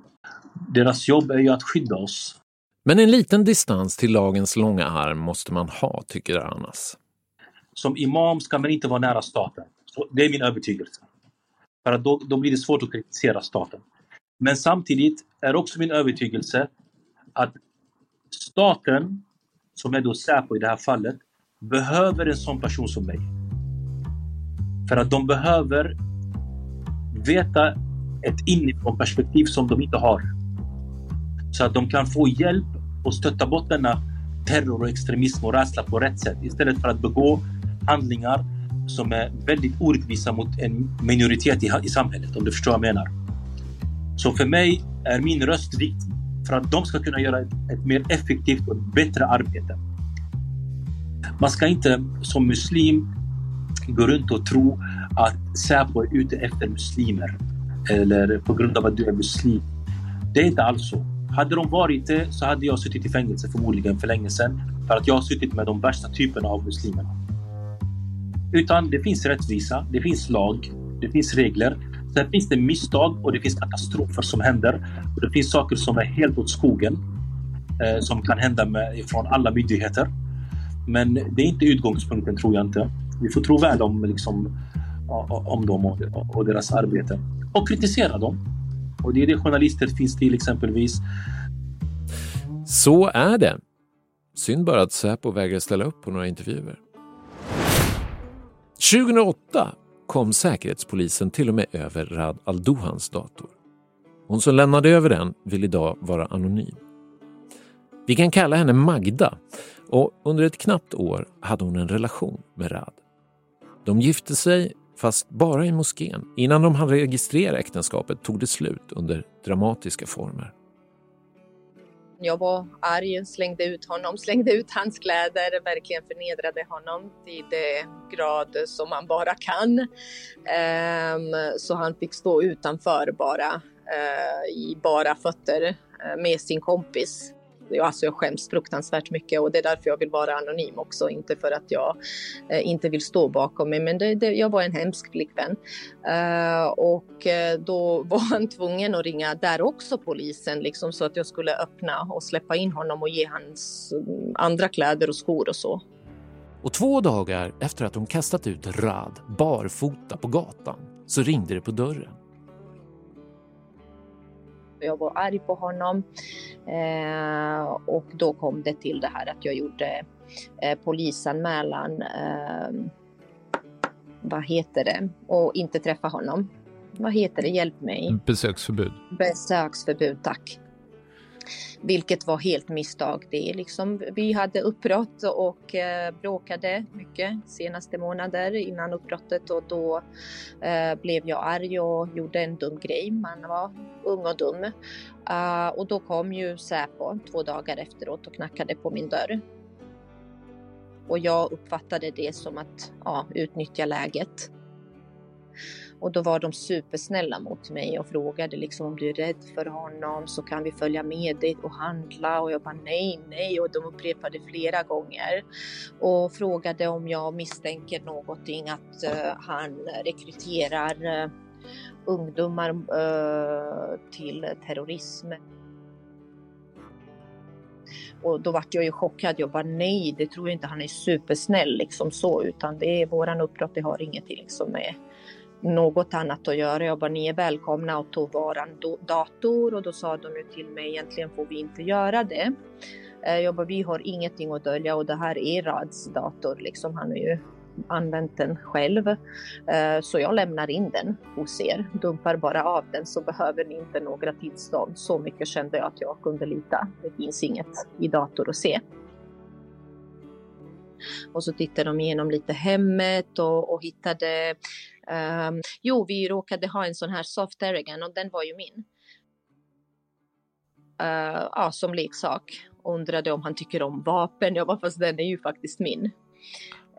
Deras jobb är ju att skydda oss. Men en liten distans till lagens långa arm måste man ha, tycker Anas. Som imam ska man inte vara nära staten. Så det är min övertygelse. För att då, då blir det svårt att kritisera staten. Men samtidigt är också min övertygelse att staten, som är då Säpo i det här fallet, behöver en sån person som mig. För att de behöver veta ett inifrån perspektiv som de inte har. Så att de kan få hjälp och stötta bort denna terror och extremism och rädsla på rätt sätt istället för att begå handlingar som är väldigt orättvisa mot en minoritet i, i samhället, om du förstår vad jag menar. Så för mig är min röst viktig för att de ska kunna göra ett, ett mer effektivt och bättre arbete. Man ska inte som muslim gå runt och tro att Säpo är ute efter muslimer eller på grund av att du är muslim. Det är inte alls så. Hade de varit det så hade jag suttit i fängelse förmodligen för länge sedan för att jag har suttit med de värsta typerna av muslimerna. Utan det finns rättvisa, det finns lag, det finns regler. Sen finns det misstag och det finns katastrofer som händer. Och det finns saker som är helt åt skogen eh, som kan hända med, från alla myndigheter. Men det är inte utgångspunkten tror jag inte. Vi får tro väl om, liksom, om dem och, och deras arbete. Och kritisera dem. Och det är det journalister finns till exempelvis. Så är det. Synd bara att Säpo vägrar ställa upp på några intervjuer. 2008 kom Säkerhetspolisen till och med över Rad Aldohans dator. Hon som lämnade över den vill idag vara anonym. Vi kan kalla henne Magda och under ett knappt år hade hon en relation med Rad. De gifte sig, fast bara i moskén. Innan de hann registrera äktenskapet tog det slut under dramatiska former. Jag var arg, slängde ut honom, slängde ut hans kläder, verkligen förnedrade honom till det grad som man bara kan. Ehm, så han fick stå utanför bara, eh, i bara fötter eh, med sin kompis. Alltså jag skäms fruktansvärt mycket och det är därför jag vill vara anonym också, inte för att jag eh, inte vill stå bakom mig. Men det, det, jag var en hemsk flickvän. Eh, och eh, då var han tvungen att ringa där också polisen, liksom, så att jag skulle öppna och släppa in honom och ge hans mm, andra kläder och skor och så. Och två dagar efter att hon kastat ut Rad barfota på gatan så ringde det på dörren. Jag var arg på honom eh, och då kom det till det här att jag gjorde eh, polisanmälan. Eh, vad heter det? Och inte träffa honom. Vad heter det? Hjälp mig. Besöksförbud. Besöksförbud, tack. Vilket var helt misstag. Det är liksom, vi hade uppbrott och eh, bråkade mycket senaste månader innan uppbrottet och då eh, blev jag arg och gjorde en dum grej. Man var ung och dum. Uh, och då kom ju Säpo två dagar efteråt och knackade på min dörr. Och jag uppfattade det som att ja, utnyttja läget. Mm. Och då var de supersnälla mot mig och frågade liksom om du är rädd för honom så kan vi följa med dig och handla och jag bara nej, nej och de upprepade flera gånger och frågade om jag misstänker någonting att uh, han rekryterar uh, ungdomar uh, till terrorism. Och då vart jag ju chockad. Jag bara nej, det tror jag inte. Han är supersnäll liksom så, utan det är våran uppdrag. Det har ingenting liksom med något annat att göra. Jag bara, ni är välkomna och tog våran dator och då sa de ju till mig, egentligen får vi inte göra det. Eh, jag bara, vi har ingenting att dölja och det här är Rads dator, liksom han har ju använt den själv. Eh, så jag lämnar in den hos er, dumpar bara av den så behöver ni inte några tillstånd. Så mycket kände jag att jag kunde lita. Det finns inget i dator att se. Och så tittade de igenom lite hemmet och, och hittade Um, jo, vi råkade ha en sån här soft Erigan och den var ju min. Uh, ja, som leksak. Undrade om han tycker om vapen. Jag bara, fast den är ju faktiskt min.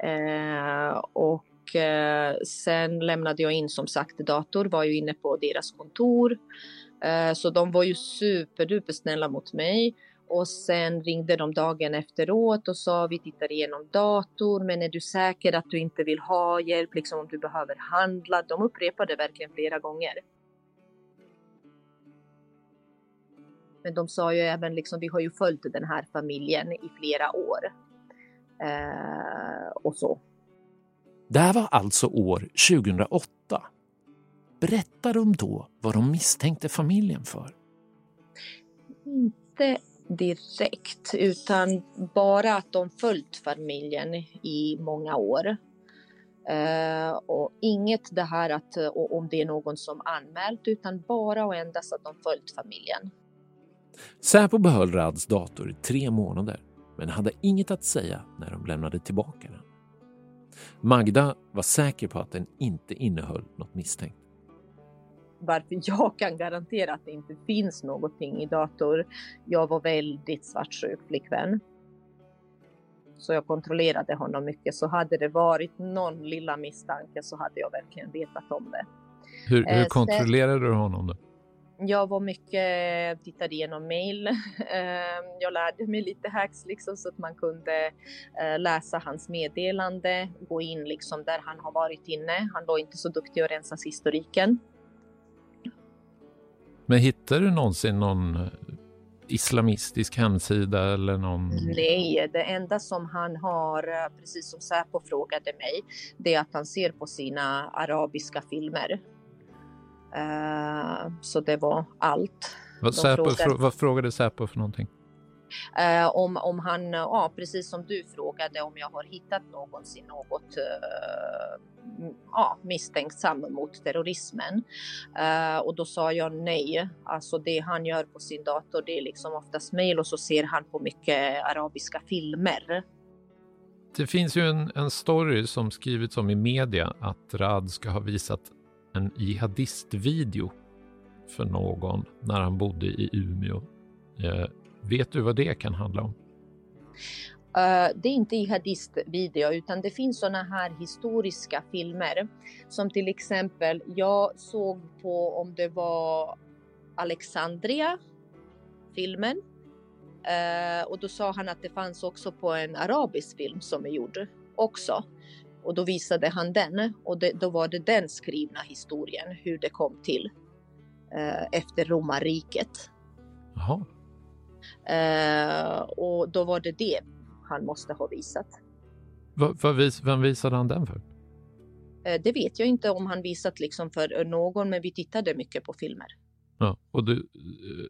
Uh, och uh, sen lämnade jag in som sagt dator, var ju inne på deras kontor. så de var ju superduper snälla mot mig. Och sen ringde de dagen efteråt och sa vi tittar igenom dator men är du säker att du inte vill ha hjälp, liksom om du behöver handla? De upprepade verkligen flera gånger. Men de sa ju även liksom, vi har ju följt den här familjen i flera år. Eh, och så. Det här var alltså år 2008. Berättar de då vad de misstänkte familjen för? Inte direkt utan bara att de följt familjen i många år. Uh, och inget det här att uh, om det är någon som anmält utan bara och endast att de följt familjen. Säpo behöll Rads dator i tre månader men hade inget att säga när de lämnade tillbaka den. Magda var säker på att den inte innehöll något misstänkt varför jag kan garantera att det inte finns någonting i dator. Jag var väldigt svartsjuk flickvän. Så jag kontrollerade honom mycket. Så hade det varit någon lilla misstanke så hade jag verkligen vetat om det. Hur, hur eh, kontrollerade du honom då? Jag var mycket, tittade igenom mail. Ehm, jag lärde mig lite hacks liksom så att man kunde eh, läsa hans meddelande, gå in liksom där han har varit inne. Han var inte så duktig att rensa historiken. Men hittar du någonsin någon islamistisk hemsida eller någon? Nej, det enda som han har, eh, precis som Säpo frågade mig, det är att han ser på sina arabiska filmer. Uh, så det var allt. Vad, Säpo, frågade, vad frågade Säpo för någonting? Eh, om, om han, eh, ja precis som du frågade om jag har hittat någonsin något eh, ja, misstänksam mot terrorismen. Uh, och då sa jag nej. Alltså det han gör på sin dator det är liksom oftast mejl och så ser han på mycket arabiska filmer. Det finns ju en, en story som skrivits om i media att Rad ska ha visat en jihadistvideo för någon när han bodde i Umeå. Eh, Vet du vad det kan handla om? Uh, det är inte jihadistvideo utan det finns sådana här historiska filmer som till exempel jag såg på om det var Alexandria filmen uh, och då sa han att det fanns också på en arabisk film som är gjord också och då visade han den och det, då var det den skrivna historien hur det kom till uh, efter romarriket. Jaha. Uh, och då var det det han måste ha visat. Va vis, vem visade han den för? Uh, det vet jag inte om han visat liksom för någon, men vi tittade mycket på filmer. Ja, och du,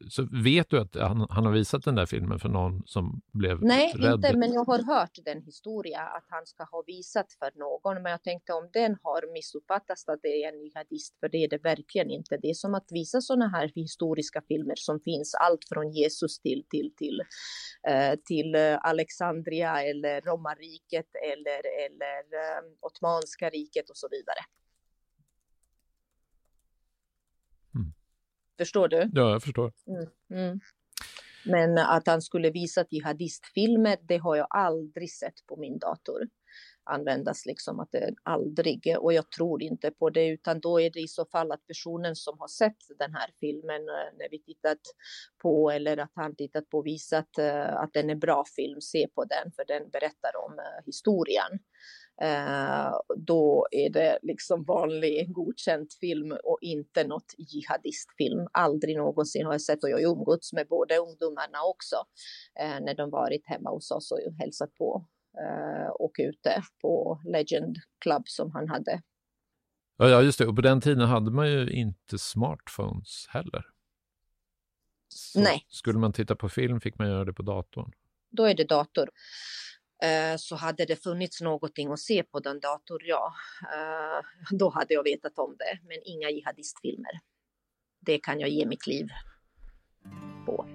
så vet du att han, han, har visat den där filmen för någon som blev Nej, rädd? inte, men jag har hört den historia att han ska ha visat för någon. Men jag tänkte om den har missuppfattats att det är en jihadist, för det är det verkligen inte. Det är som att visa sådana här historiska filmer som finns, allt från Jesus till, till, till, eh, till Alexandria eller romarriket eller, eller eh, Ottomanska riket och så vidare. Förstår du? Ja, jag förstår. Mm, mm. Men att han skulle visa jihadistfilmer, det har jag aldrig sett på min dator användas liksom att det aldrig och jag tror inte på det utan då är det i så fall att personen som har sett den här filmen eh, när vi tittat på eller att han tittat på visat uh, att den är bra film, se på den för den berättar om uh, historien. Uh, då är det liksom vanlig godkänd film och inte något jihadistfilm. Aldrig någonsin har jag sett och jag har umgåtts med både ungdomarna också när de varit hemma hos oss och hälsat på eh, och ute på Legend Club som han hade. Ja, just det. Och på den tiden hade man ju inte smartphones heller. Så Nej. Skulle man titta på film fick man göra det på datorn. Då är det dator. Eh, så hade det funnits någonting att se på den datorn, ja, eh, då hade jag vetat om det. Men inga jihadistfilmer. Det kan jag ge mitt liv på.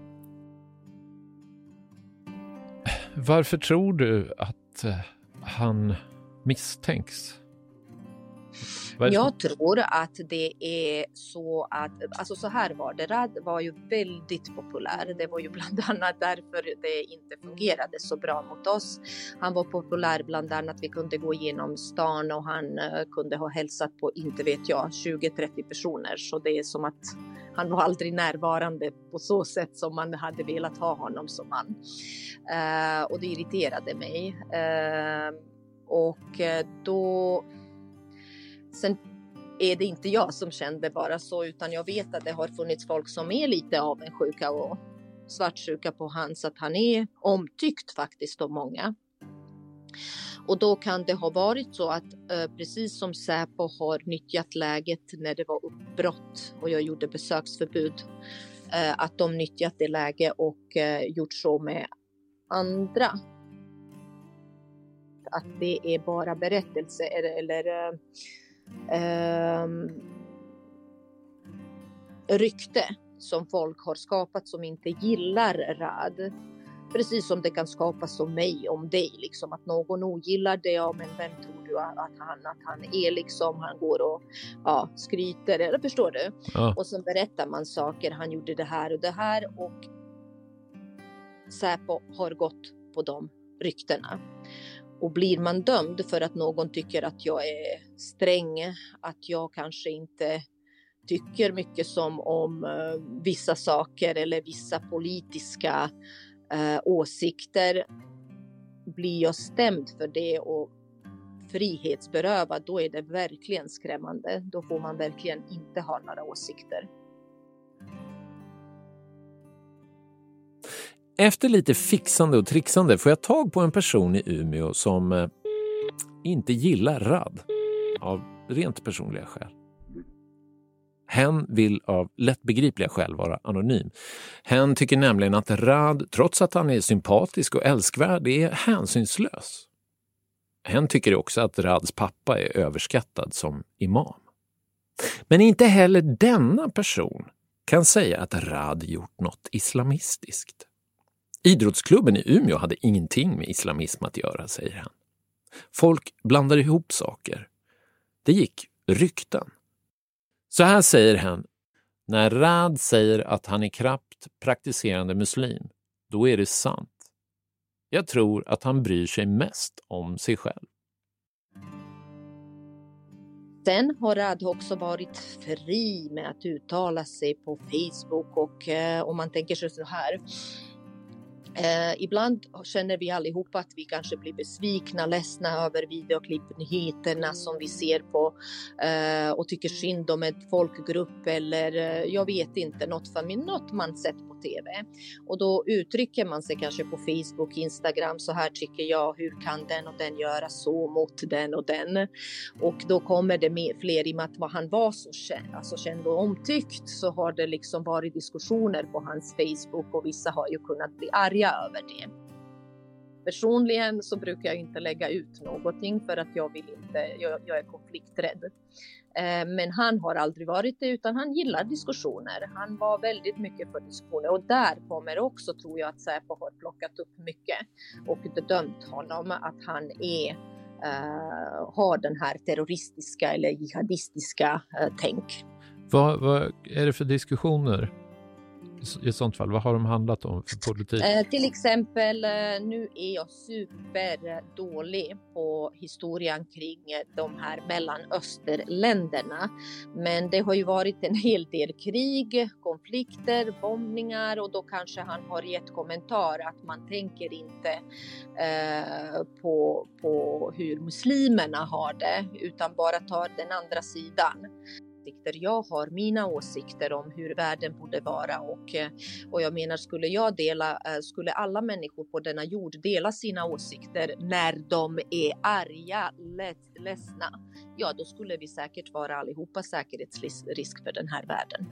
Varför tror du att eh, han misstänks? Jag tror att det är så att, alltså så här var det, Rad var ju väldigt populär. Det var ju bland annat därför det inte fungerade så bra mot oss. Han var populär bland annat, vi kunde gå igenom stan och han uh, kunde ha hälsat på, inte vet jag, 20-30 personer. Så det är som att han var aldrig närvarande på så sätt som man hade velat ha honom som man. Uh, och det irriterade mig. Uh, och då Sen är det inte jag som kände bara så, utan jag vet att det har funnits folk som är lite avundsjuka och svartsjuka på hans, att han är omtyckt faktiskt av många. Och då kan det ha varit så att eh, precis som Säpo har nyttjat läget när det var uppbrott och jag gjorde besöksförbud, eh, att de nyttjat det läge och eh, gjort så med andra. Att det är bara berättelse eller, eller eh, rykte som folk har skapat som inte gillar RAD. Precis som det kan skapas om mig, om dig, liksom att någon ogillar det. Ja, men vem tror du att han, att han är liksom? Han går och ja, skryter, eller förstår du? Ja. Och så berättar man saker. Han gjorde det här och det här och Säpo har gått på de ryktena. Och blir man dömd för att någon tycker att jag är sträng, att jag kanske inte tycker mycket som om eh, vissa saker eller vissa politiska eh, åsikter, blir jag stämd för det och frihetsberövad, då är det verkligen skrämmande. Då får man verkligen inte ha några åsikter. Efter lite fixande och trixande får jag tag på en person i Umeå som eh, inte gillar RAD av rent personliga skäl. Hen vill av lättbegripliga skäl vara anonym. Hen tycker nämligen att Rad, trots att han är sympatisk och älskvärd, är hänsynslös. Hen tycker också att Rads pappa är överskattad som imam. Men inte heller denna person kan säga att Rad gjort något islamistiskt. Idrottsklubben i Umeå hade ingenting med islamism att göra, säger han. Folk blandar ihop saker. Det gick rykten. Så här säger han När Rad säger att han är krappt praktiserande muslim, då är det sant. Jag tror att han bryr sig mest om sig själv. Sen har Rad också varit fri med att uttala sig på Facebook och eh, om man tänker sig så här Eh, ibland känner vi allihopa att vi kanske blir besvikna, ledsna över videoklippnyheterna som vi ser på eh, och tycker synd om en folkgrupp eller eh, jag vet inte, något, familj, något man sett på TV. Och då uttrycker man sig kanske på Facebook, Instagram, så här tycker jag, hur kan den och den göra så mot den och den? Och då kommer det med fler i och med att han var så känd, alltså känd och omtyckt så har det liksom varit diskussioner på hans Facebook och vissa har ju kunnat bli arga arga över det. Personligen så brukar jag inte lägga ut någonting för att jag vill inte, jag, jag är konflikträdd. Eh, men han har aldrig varit det utan han gillar diskussioner. Han var väldigt mycket för diskussioner och där kommer också tror jag att Säpo har plockat upp mycket och dömt honom att han är uh, har den här terroristiska eller jihadistiska uh, tänk. Vad, vad är det för diskussioner? I ett sånt fall? Vad har de handlat om för politik? Eh, till exempel, eh, nu är jag superdålig på historien kring eh, de här mellanösterländerna. Men det har ju varit en hel del krig, konflikter, bombningar och då kanske han har gett kommentar att man tänker inte eh, på, på hur muslimerna har det utan bara tar den andra sidan åsikter. Jag har mina åsikter om hur världen borde vara och, eh, och jag menar skulle jag dela, eh, skulle alla människor på denna jord dela sina åsikter när de är arga, ledsna, ja då skulle vi säkert vara allihopa säkerhetsrisk för den här världen.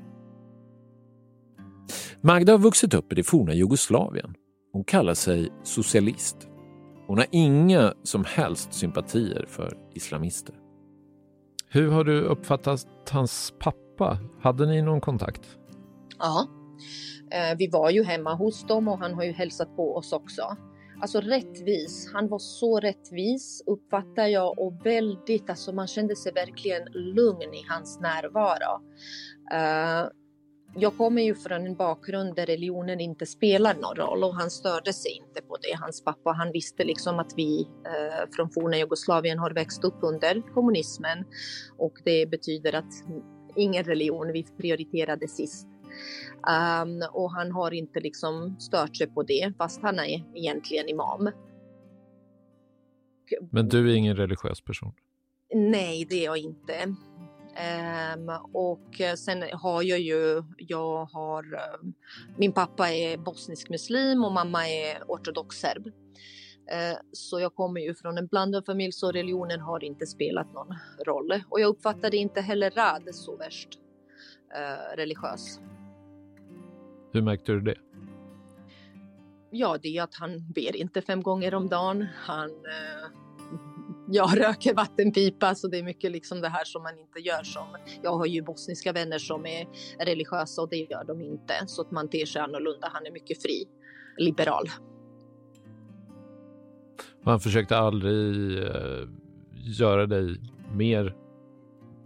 Magda har vuxit upp i det forna Jugoslavien. Hon kallar sig socialist. Hon har inga som helst sympatier för islamister. Hur har du uppfattat hans pappa? Hade ni någon kontakt? Ja, eh, vi var ju hemma hos dem och han har ju hälsat på oss också. Alltså rättvis, han var så rättvis uppfattar jag och väldigt, alltså man kände sig verkligen lugn i hans närvaro. Eh, jag kommer ju från en bakgrund där religionen inte spelar någon roll och han störde sig inte på det. Hans pappa, han visste liksom att vi eh, från forna Jugoslavien har växt upp under kommunismen och det betyder att ingen religion, vi prioriterade sist. Um, och han har inte liksom stört sig på det fast han är egentligen imam. Men du är ingen religiös person? Nej, det är jag inte. Um, och sen har jag ju, jag har, um, min pappa är bosnisk muslim och mamma är ortodox serb. Uh, så jag kommer ju från en blandad familj så religionen har inte spelat någon roll. Och jag uppfattade inte heller Rad så värst uh, religiös. Hur märkte du det? Ja, det är att han ber inte fem gånger om dagen. Han jag röker vattenpipa så det är mycket liksom det här som man inte gör som. Jag har ju bosniska vänner som är religiösa och det gör de inte så att man ter sig annorlunda. Han är mycket fri, liberal. Han försökte aldrig uh, göra dig mer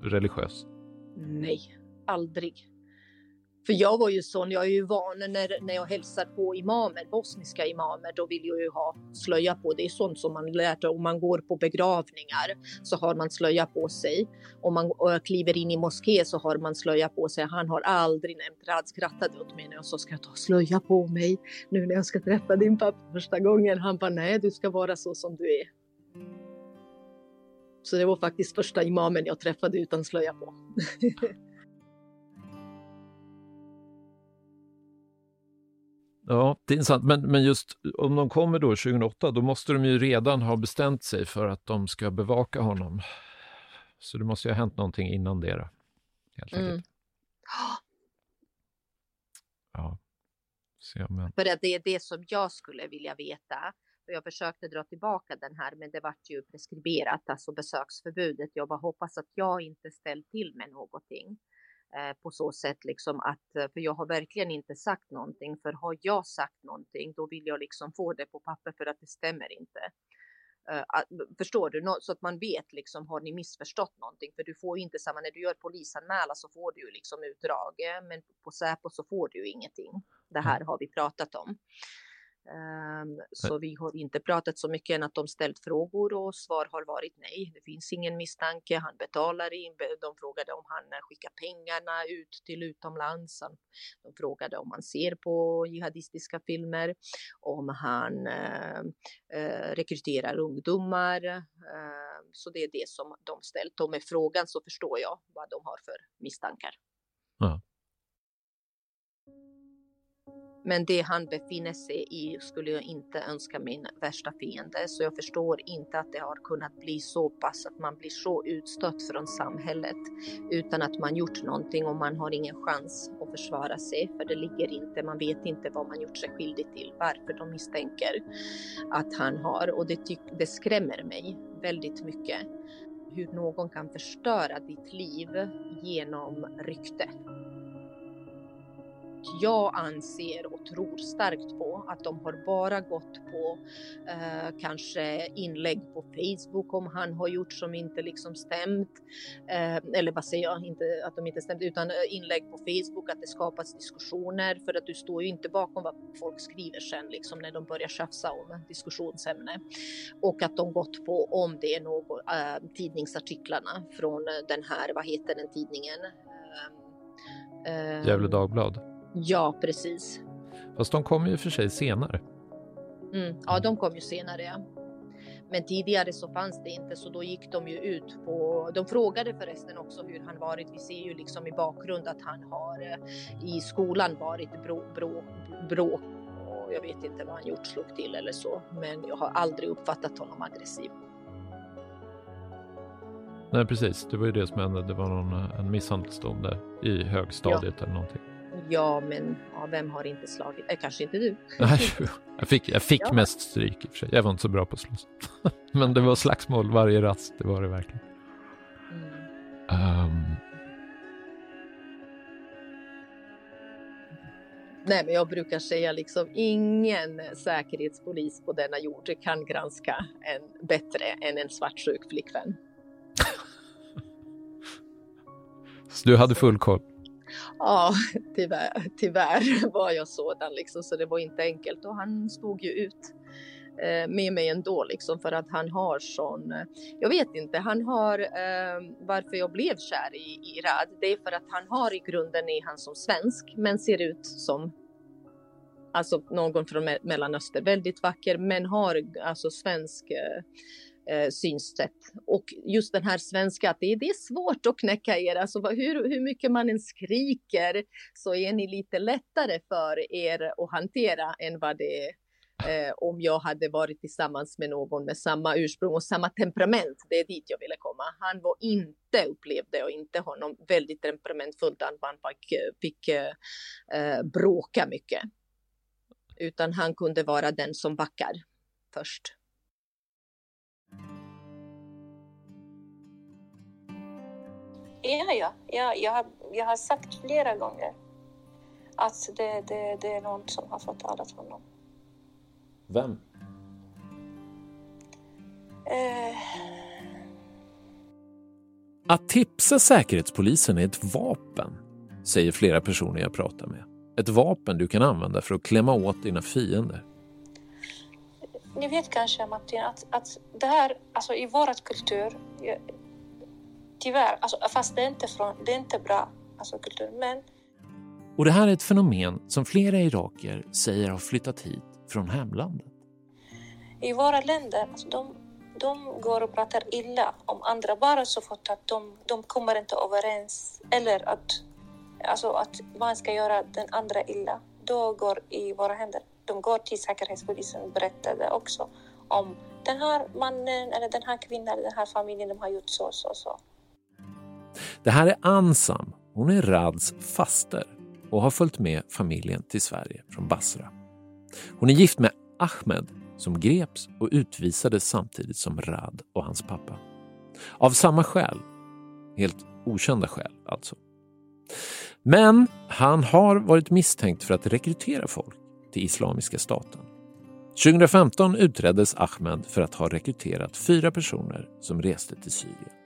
religiös? Nej, aldrig. För jag var ju sån, jag är ju van när, när jag hälsar på imamer, bosniska imamer, då vill jag ju ha slöja på. Det är sånt som man lärt Om man går på begravningar så har man slöja på sig. Om man kliver in i moské så har man slöja på sig. Han har aldrig nämnt, Rad skrattade åt mig när jag sa ska jag ta slöja på mig nu när jag ska träffa din pappa första gången. Han bara nej, du ska vara så som du är. Så det var faktiskt första imamen jag träffade utan slöja på. Ja, det är intressant. Men, men just om de kommer då 2008, då måste de ju redan ha bestämt sig för att de ska bevaka honom. Så det måste ju ha hänt någonting innan det. Helt mm. Ja. Se om jag... För det är det som jag skulle vilja veta. Jag försökte dra tillbaka den här, men det vart ju preskriberat, alltså besöksförbudet. Jag bara hoppas att jag inte ställt till med någonting på så sätt liksom att, eh, för jag har verkligen inte sagt någonting, för har jag sagt någonting, då vill jag liksom få det på papper för att det stämmer inte. Uh, förstår du? Så att man vet liksom, har ni missförstått någonting? För du får ju inte samma, när du gör polisanmälan så får du ju liksom utdrag, men på Säpo så får du ju ingenting. Det här har vi pratat om. Um, så vi har inte pratat så mycket än att de ställt frågor och svar har varit nej. Det finns ingen misstanke. Han betalar in. De frågade om han skickar pengarna ut till utomlands. De frågade om han ser på jihadistiska filmer, om han uh, uh, rekryterar ungdomar. Uh, så det är det som de ställt. Och med frågan så förstår jag vad de har för misstankar. Ja. Men det han befinner sig i skulle jag inte önska min värsta fiende. Så jag förstår inte att det har kunnat bli så pass att man blir så utstött från samhället utan att man gjort någonting och man har ingen chans att försvara sig. För det ligger inte, man vet inte vad man gjort sig skyldig till, varför de misstänker att han har. Och det, tyck, det skrämmer mig väldigt mycket hur någon kan förstöra ditt liv genom rykte jag anser och tror starkt på att de har bara gått på eh, kanske inlägg på Facebook om han har gjort som inte liksom stämt. Eh, eller vad säger jag, inte att de inte stämt utan eh, inlägg på Facebook att det skapas diskussioner för att du står ju inte bakom vad folk skriver sen liksom när de börjar tjafsa om diskussionsämne. Och att de gått på om det är något eh, tidningsartiklarna från den här, vad heter den tidningen? Eh, eh, Gävle Dagblad. Ja, precis. Fast de kom ju för sig senare. Mm, ja, de kom ju senare. Ja. Men tidigare så fanns det inte, så då gick de ju ut på... De frågade förresten också hur han varit. Vi ser ju liksom i bakgrund att han har eh, i skolan varit bråk. Brå, brå, och jag vet inte vad han gjort, slog till eller så. Men jag har aldrig uppfattat honom aggressiv. Nej, precis. Det var ju det som hände. Det var någon, eh, en misshandelsdom där i högstadiet ja. eller någonting. Ja, men ja, vem har inte slagit? Äh, kanske inte du. jag fick, jag fick ja. mest stryk i och för sig. Jag var inte så bra på att slåss. men det var slagsmål varje rast, det var det verkligen. Mm. Um... Nej, men jag brukar säga liksom ingen säkerhetspolis på denna jord kan granska en bättre än en svartsjuk flickvän. Så du hade full koll? Ja, tyvärr, tyvärr var jag sådan liksom, så det var inte enkelt. Och han stod ju ut eh, med mig ändå liksom för att han har sån, eh, jag vet inte, han har eh, varför jag blev kär i, i Rad, det är för att han har i grunden är han som svensk men ser ut som alltså någon från Mellanöstern, väldigt vacker men har alltså svensk eh, eh, synsätt. Och just den här svenska, att det, det är svårt att knäcka er. Alltså hur, hur mycket man än skriker så är ni lite lättare för er att hantera än vad det är eh, om jag hade varit tillsammans med någon med samma ursprung och samma temperament. Det är dit jag ville komma. Han var inte, upplevde jag inte honom, väldigt temperamentfull. Han fick, fick eh, bråka mycket. Utan han kunde vara den som backar först. Ja, ja. ja jag, har, jag har sagt flera gånger att det, det, det är någon som har förtalat honom. Vem? Eh... Att tipsa Säkerhetspolisen är ett vapen, säger flera personer jag pratar med. Ett vapen du kan använda för att klämma åt dina fiender. Ni vet kanske Martin att, att det här, alltså i vår kultur, Tyvärr, alltså, fast det är inte, från, det är inte bra alltså, kultur. Men... Och det här är ett fenomen som flera iraker säger har flyttat hit från hemlandet. I våra länder, alltså, de, de går och pratar illa om andra bara så fort att de, de kommer inte överens eller att, alltså, att man ska göra den andra illa. Då går i våra händer. De går till Säkerhetspolisen och berättar också om den här mannen eller den här kvinnan eller den här familjen, de har gjort så, så, så. Det här är Ansam. hon är Rads faster och har följt med familjen till Sverige från Basra. Hon är gift med Ahmed som greps och utvisades samtidigt som Rad och hans pappa. Av samma skäl, helt okända skäl alltså. Men han har varit misstänkt för att rekrytera folk till Islamiska staten. 2015 utreddes Ahmed för att ha rekryterat fyra personer som reste till Syrien.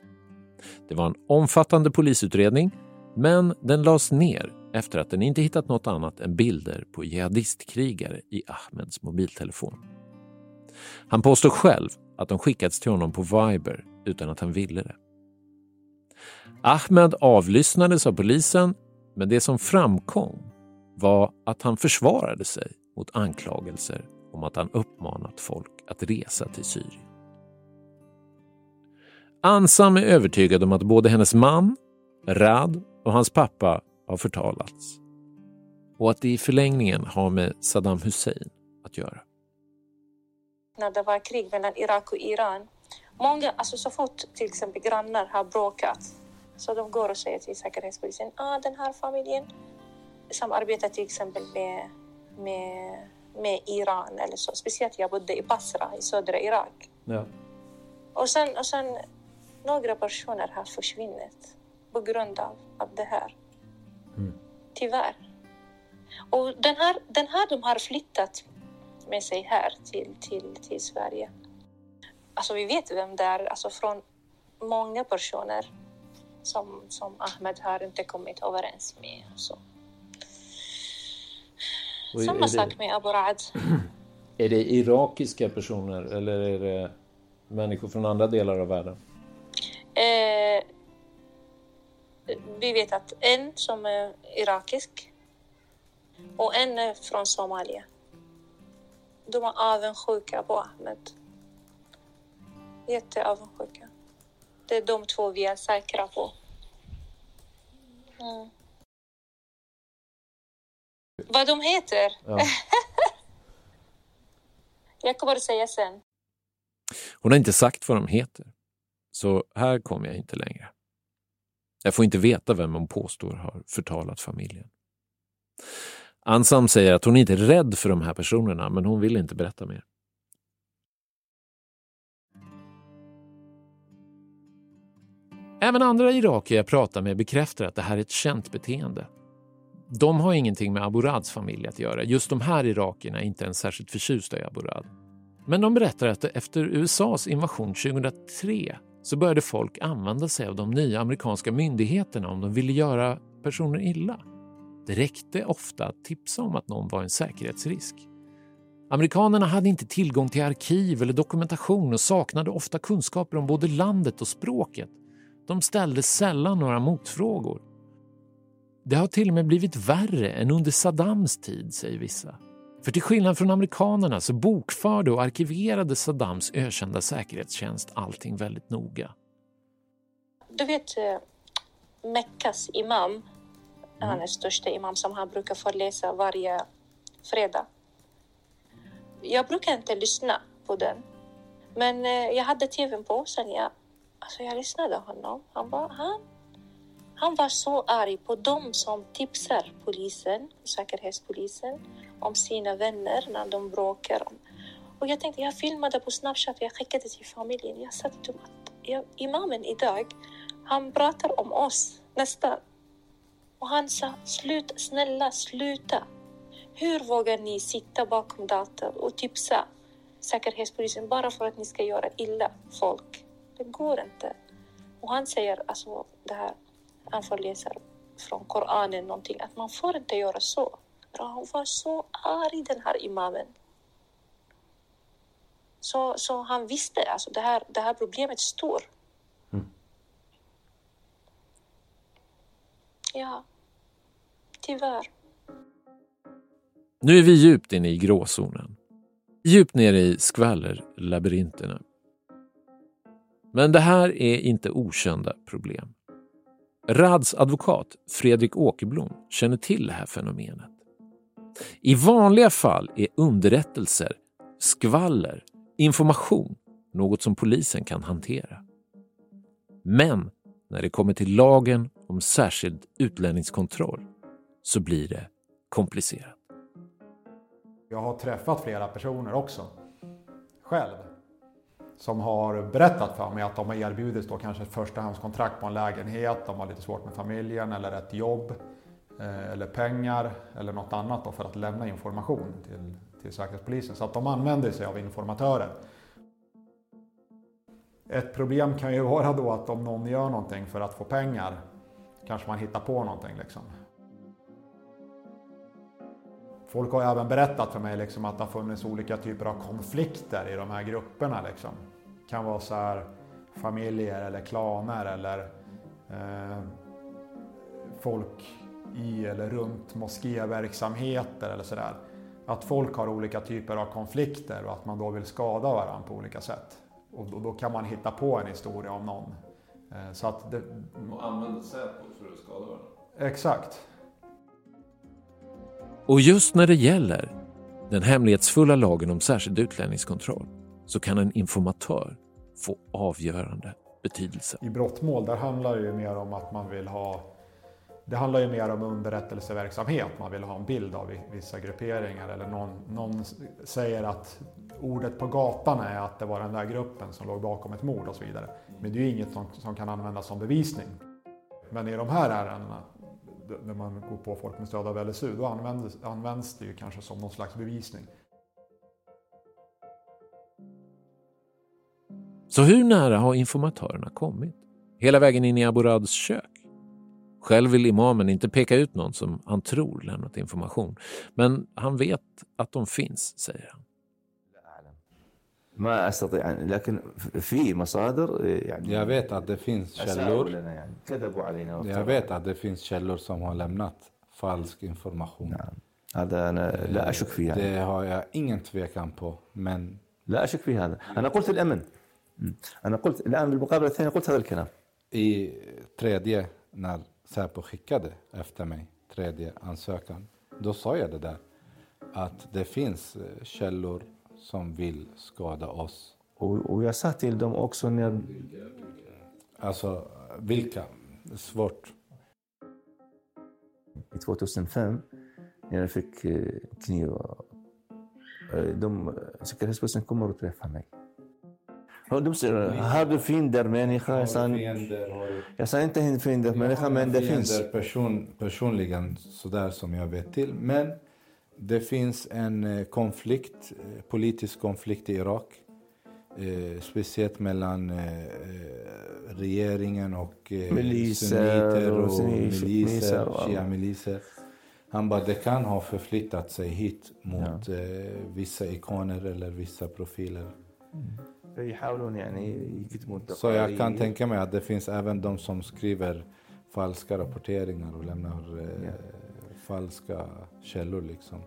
Det var en omfattande polisutredning, men den lades ner efter att den inte hittat något annat än bilder på jihadistkrigare i Ahmeds mobiltelefon. Han påstår själv att de skickats till honom på Viber utan att han ville det. Ahmed avlyssnades av polisen, men det som framkom var att han försvarade sig mot anklagelser om att han uppmanat folk att resa till Syrien. Ansam är övertygad om att både hennes man, Rad, och hans pappa har förtalats och att det i förlängningen har med Saddam Hussein att göra. När det var krig mellan Irak och Iran, många, alltså så fort till exempel grannar har bråkat så de går och säger till Säkerhetspolisen, ah, den här familjen som arbetar till exempel med, med, med Iran eller så. Speciellt jag bodde i Basra i södra Irak. Ja. Och sen, och sen några personer har försvunnit på grund av, av det här. Mm. Tyvärr. Och den här, den här de har flyttat med sig här till, till, till Sverige. Alltså vi vet vem det är, alltså från många personer som, som Ahmed har inte kommit överens med. Så. Och Samma det- sak med Abu Raad. Är det irakiska personer eller är det människor från andra delar av världen? Eh, vi vet att en som är irakisk och en är från Somalia. De är avundsjuka på Ahmed. Jätteavundsjuka. Det är de två vi är säkra på. Mm. Vad de heter? Ja. Jag kommer att säga sen. Hon har inte sagt vad de heter. Så här kommer jag inte längre. Jag får inte veta vem hon påstår har förtalat familjen. Ansam säger att hon inte är rädd för de här personerna, men hon vill inte berätta mer. Även andra irakier jag pratar med bekräftar att det här är ett känt beteende. De har ingenting med Aburads familj att göra. Just de här irakierna är inte ens särskilt förtjusta i Aburad. Men de berättar att efter USAs invasion 2003 så började folk använda sig av de nya amerikanska myndigheterna om de ville göra personer illa. Det räckte ofta att tipsa om att någon var en säkerhetsrisk. Amerikanerna hade inte tillgång till arkiv eller dokumentation och saknade ofta kunskaper om både landet och språket. De ställde sällan några motfrågor. Det har till och med blivit värre än under Saddams tid, säger vissa. För till skillnad från amerikanerna så bokförde och arkiverade Saddams ökända säkerhetstjänst allting väldigt noga. Du vet eh, Meckas imam, han är största imam som han brukar föreläsa varje fredag. Jag brukar inte lyssna på den, men eh, jag hade tvn på sen jag, alltså jag lyssnade på honom. Han var, han, han var så arg på dem som tipsar polisen, säkerhetspolisen, om sina vänner när de bråkar. Och jag tänkte, jag filmade på Snapchat, jag skickade till familjen. Jag sa till dem att jag, imamen idag, han pratar om oss nästan. Och han sa, sluta, snälla sluta. Hur vågar ni sitta bakom datorn och tipsa säkerhetspolisen bara för att ni ska göra illa folk? Det går inte. Och han säger, alltså det här, han föreläser från Koranen någonting, att man får inte göra så. Han var så arg den här imamen. Så, så han visste alltså det här, det här problemet är stort. Ja, tyvärr. Nu är vi djupt inne i gråzonen. Djupt nere i skvallerlabyrinterna. Men det här är inte okända problem. Rads advokat Fredrik Åkerblom känner till det här fenomenet. I vanliga fall är underrättelser, skvaller, information något som polisen kan hantera. Men när det kommer till lagen om särskild utlänningskontroll så blir det komplicerat. Jag har träffat flera personer också, själv, som har berättat för mig att de har erbjudits då kanske ett förstahandskontrakt på en lägenhet, de har lite svårt med familjen eller ett jobb Eh, eller pengar eller något annat då för att lämna information till, till Säkerhetspolisen. Så att de använder sig av informatörer. Ett problem kan ju vara då att om någon gör någonting för att få pengar kanske man hittar på någonting liksom. Folk har även berättat för mig liksom att det har funnits olika typer av konflikter i de här grupperna. Liksom. Det kan vara så här familjer eller klaner eller eh, folk i eller runt moskéverksamheter eller sådär. Att folk har olika typer av konflikter och att man då vill skada varandra på olika sätt. Och då, då kan man hitta på en historia om någon. Eh, så att det... Och använda Säpo för att skada varandra? Exakt. Och just när det gäller den hemlighetsfulla lagen om särskild utlänningskontroll så kan en informatör få avgörande betydelse. I brottmål där handlar det ju mer om att man vill ha det handlar ju mer om underrättelseverksamhet. Man vill ha en bild av vissa grupperingar eller någon, någon säger att ordet på gatan är att det var den där gruppen som låg bakom ett mord och så vidare. Men det är ju inget som, som kan användas som bevisning. Men i de här ärendena när man går på folk med stöd av LSU, då används, används det ju kanske som någon slags bevisning. Så hur nära har informatörerna kommit? Hela vägen in i Aburads kök? Själv vill imamen inte peka ut någon som han tror lämnat information. Men han vet att de finns, säger han. ما استطيع لكن في مصادر يعني Jag vet att det finns källor. Jag vet att det finns källor som har lämnat falsk information. هذا أنا لا أشك فيه Det har jag ingen tvekan på. Men لا أشك في هذا أنا قلت الأمن أنا قلت الآن بالمقابلة الثانية قلت هذا الكلام I tredje, när Säpo skickade efter mig, tredje ansökan, då sa jag det där. Att det finns källor som vill skada oss. Och, och jag sa till dem också när... Alltså, vilka? Svårt. I 2005, när jag fick kniv, de, Säkerhetspolisen kommer och träffar mig. De säger, har du fiender människa? Jag sa, jag sa inte fiender människa, men det finns. Person, personligen, sådär som jag vet till. Men det finns en konflikt, politisk konflikt i Irak. Eh, speciellt mellan eh, regeringen och eh, miliser, och, och miliser, shia-miliser. Han bara, det kan ha förflyttat sig hit mot ja. eh, vissa ikoner eller vissa profiler. Så jag kan tänka mig att det finns även de som skriver falska rapporteringar och lämnar eh, falska källor liksom.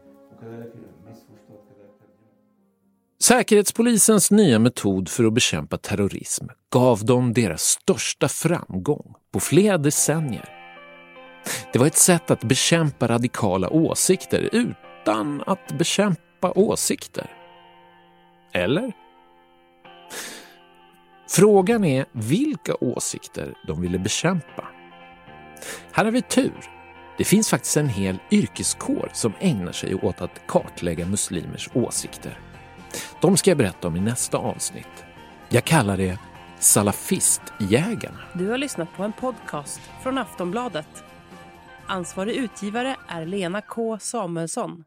Säkerhetspolisens nya metod för att bekämpa terrorism gav dem deras största framgång på flera decennier. Det var ett sätt att bekämpa radikala åsikter utan att bekämpa åsikter. Eller? Frågan är vilka åsikter de ville bekämpa. Här har vi tur. Det finns faktiskt en hel yrkeskår som ägnar sig åt att kartlägga muslimers åsikter. De ska jag berätta om i nästa avsnitt. Jag kallar det Salafistjägarna. Du har lyssnat på en podcast från Aftonbladet. Ansvarig utgivare är Lena K Samuelsson.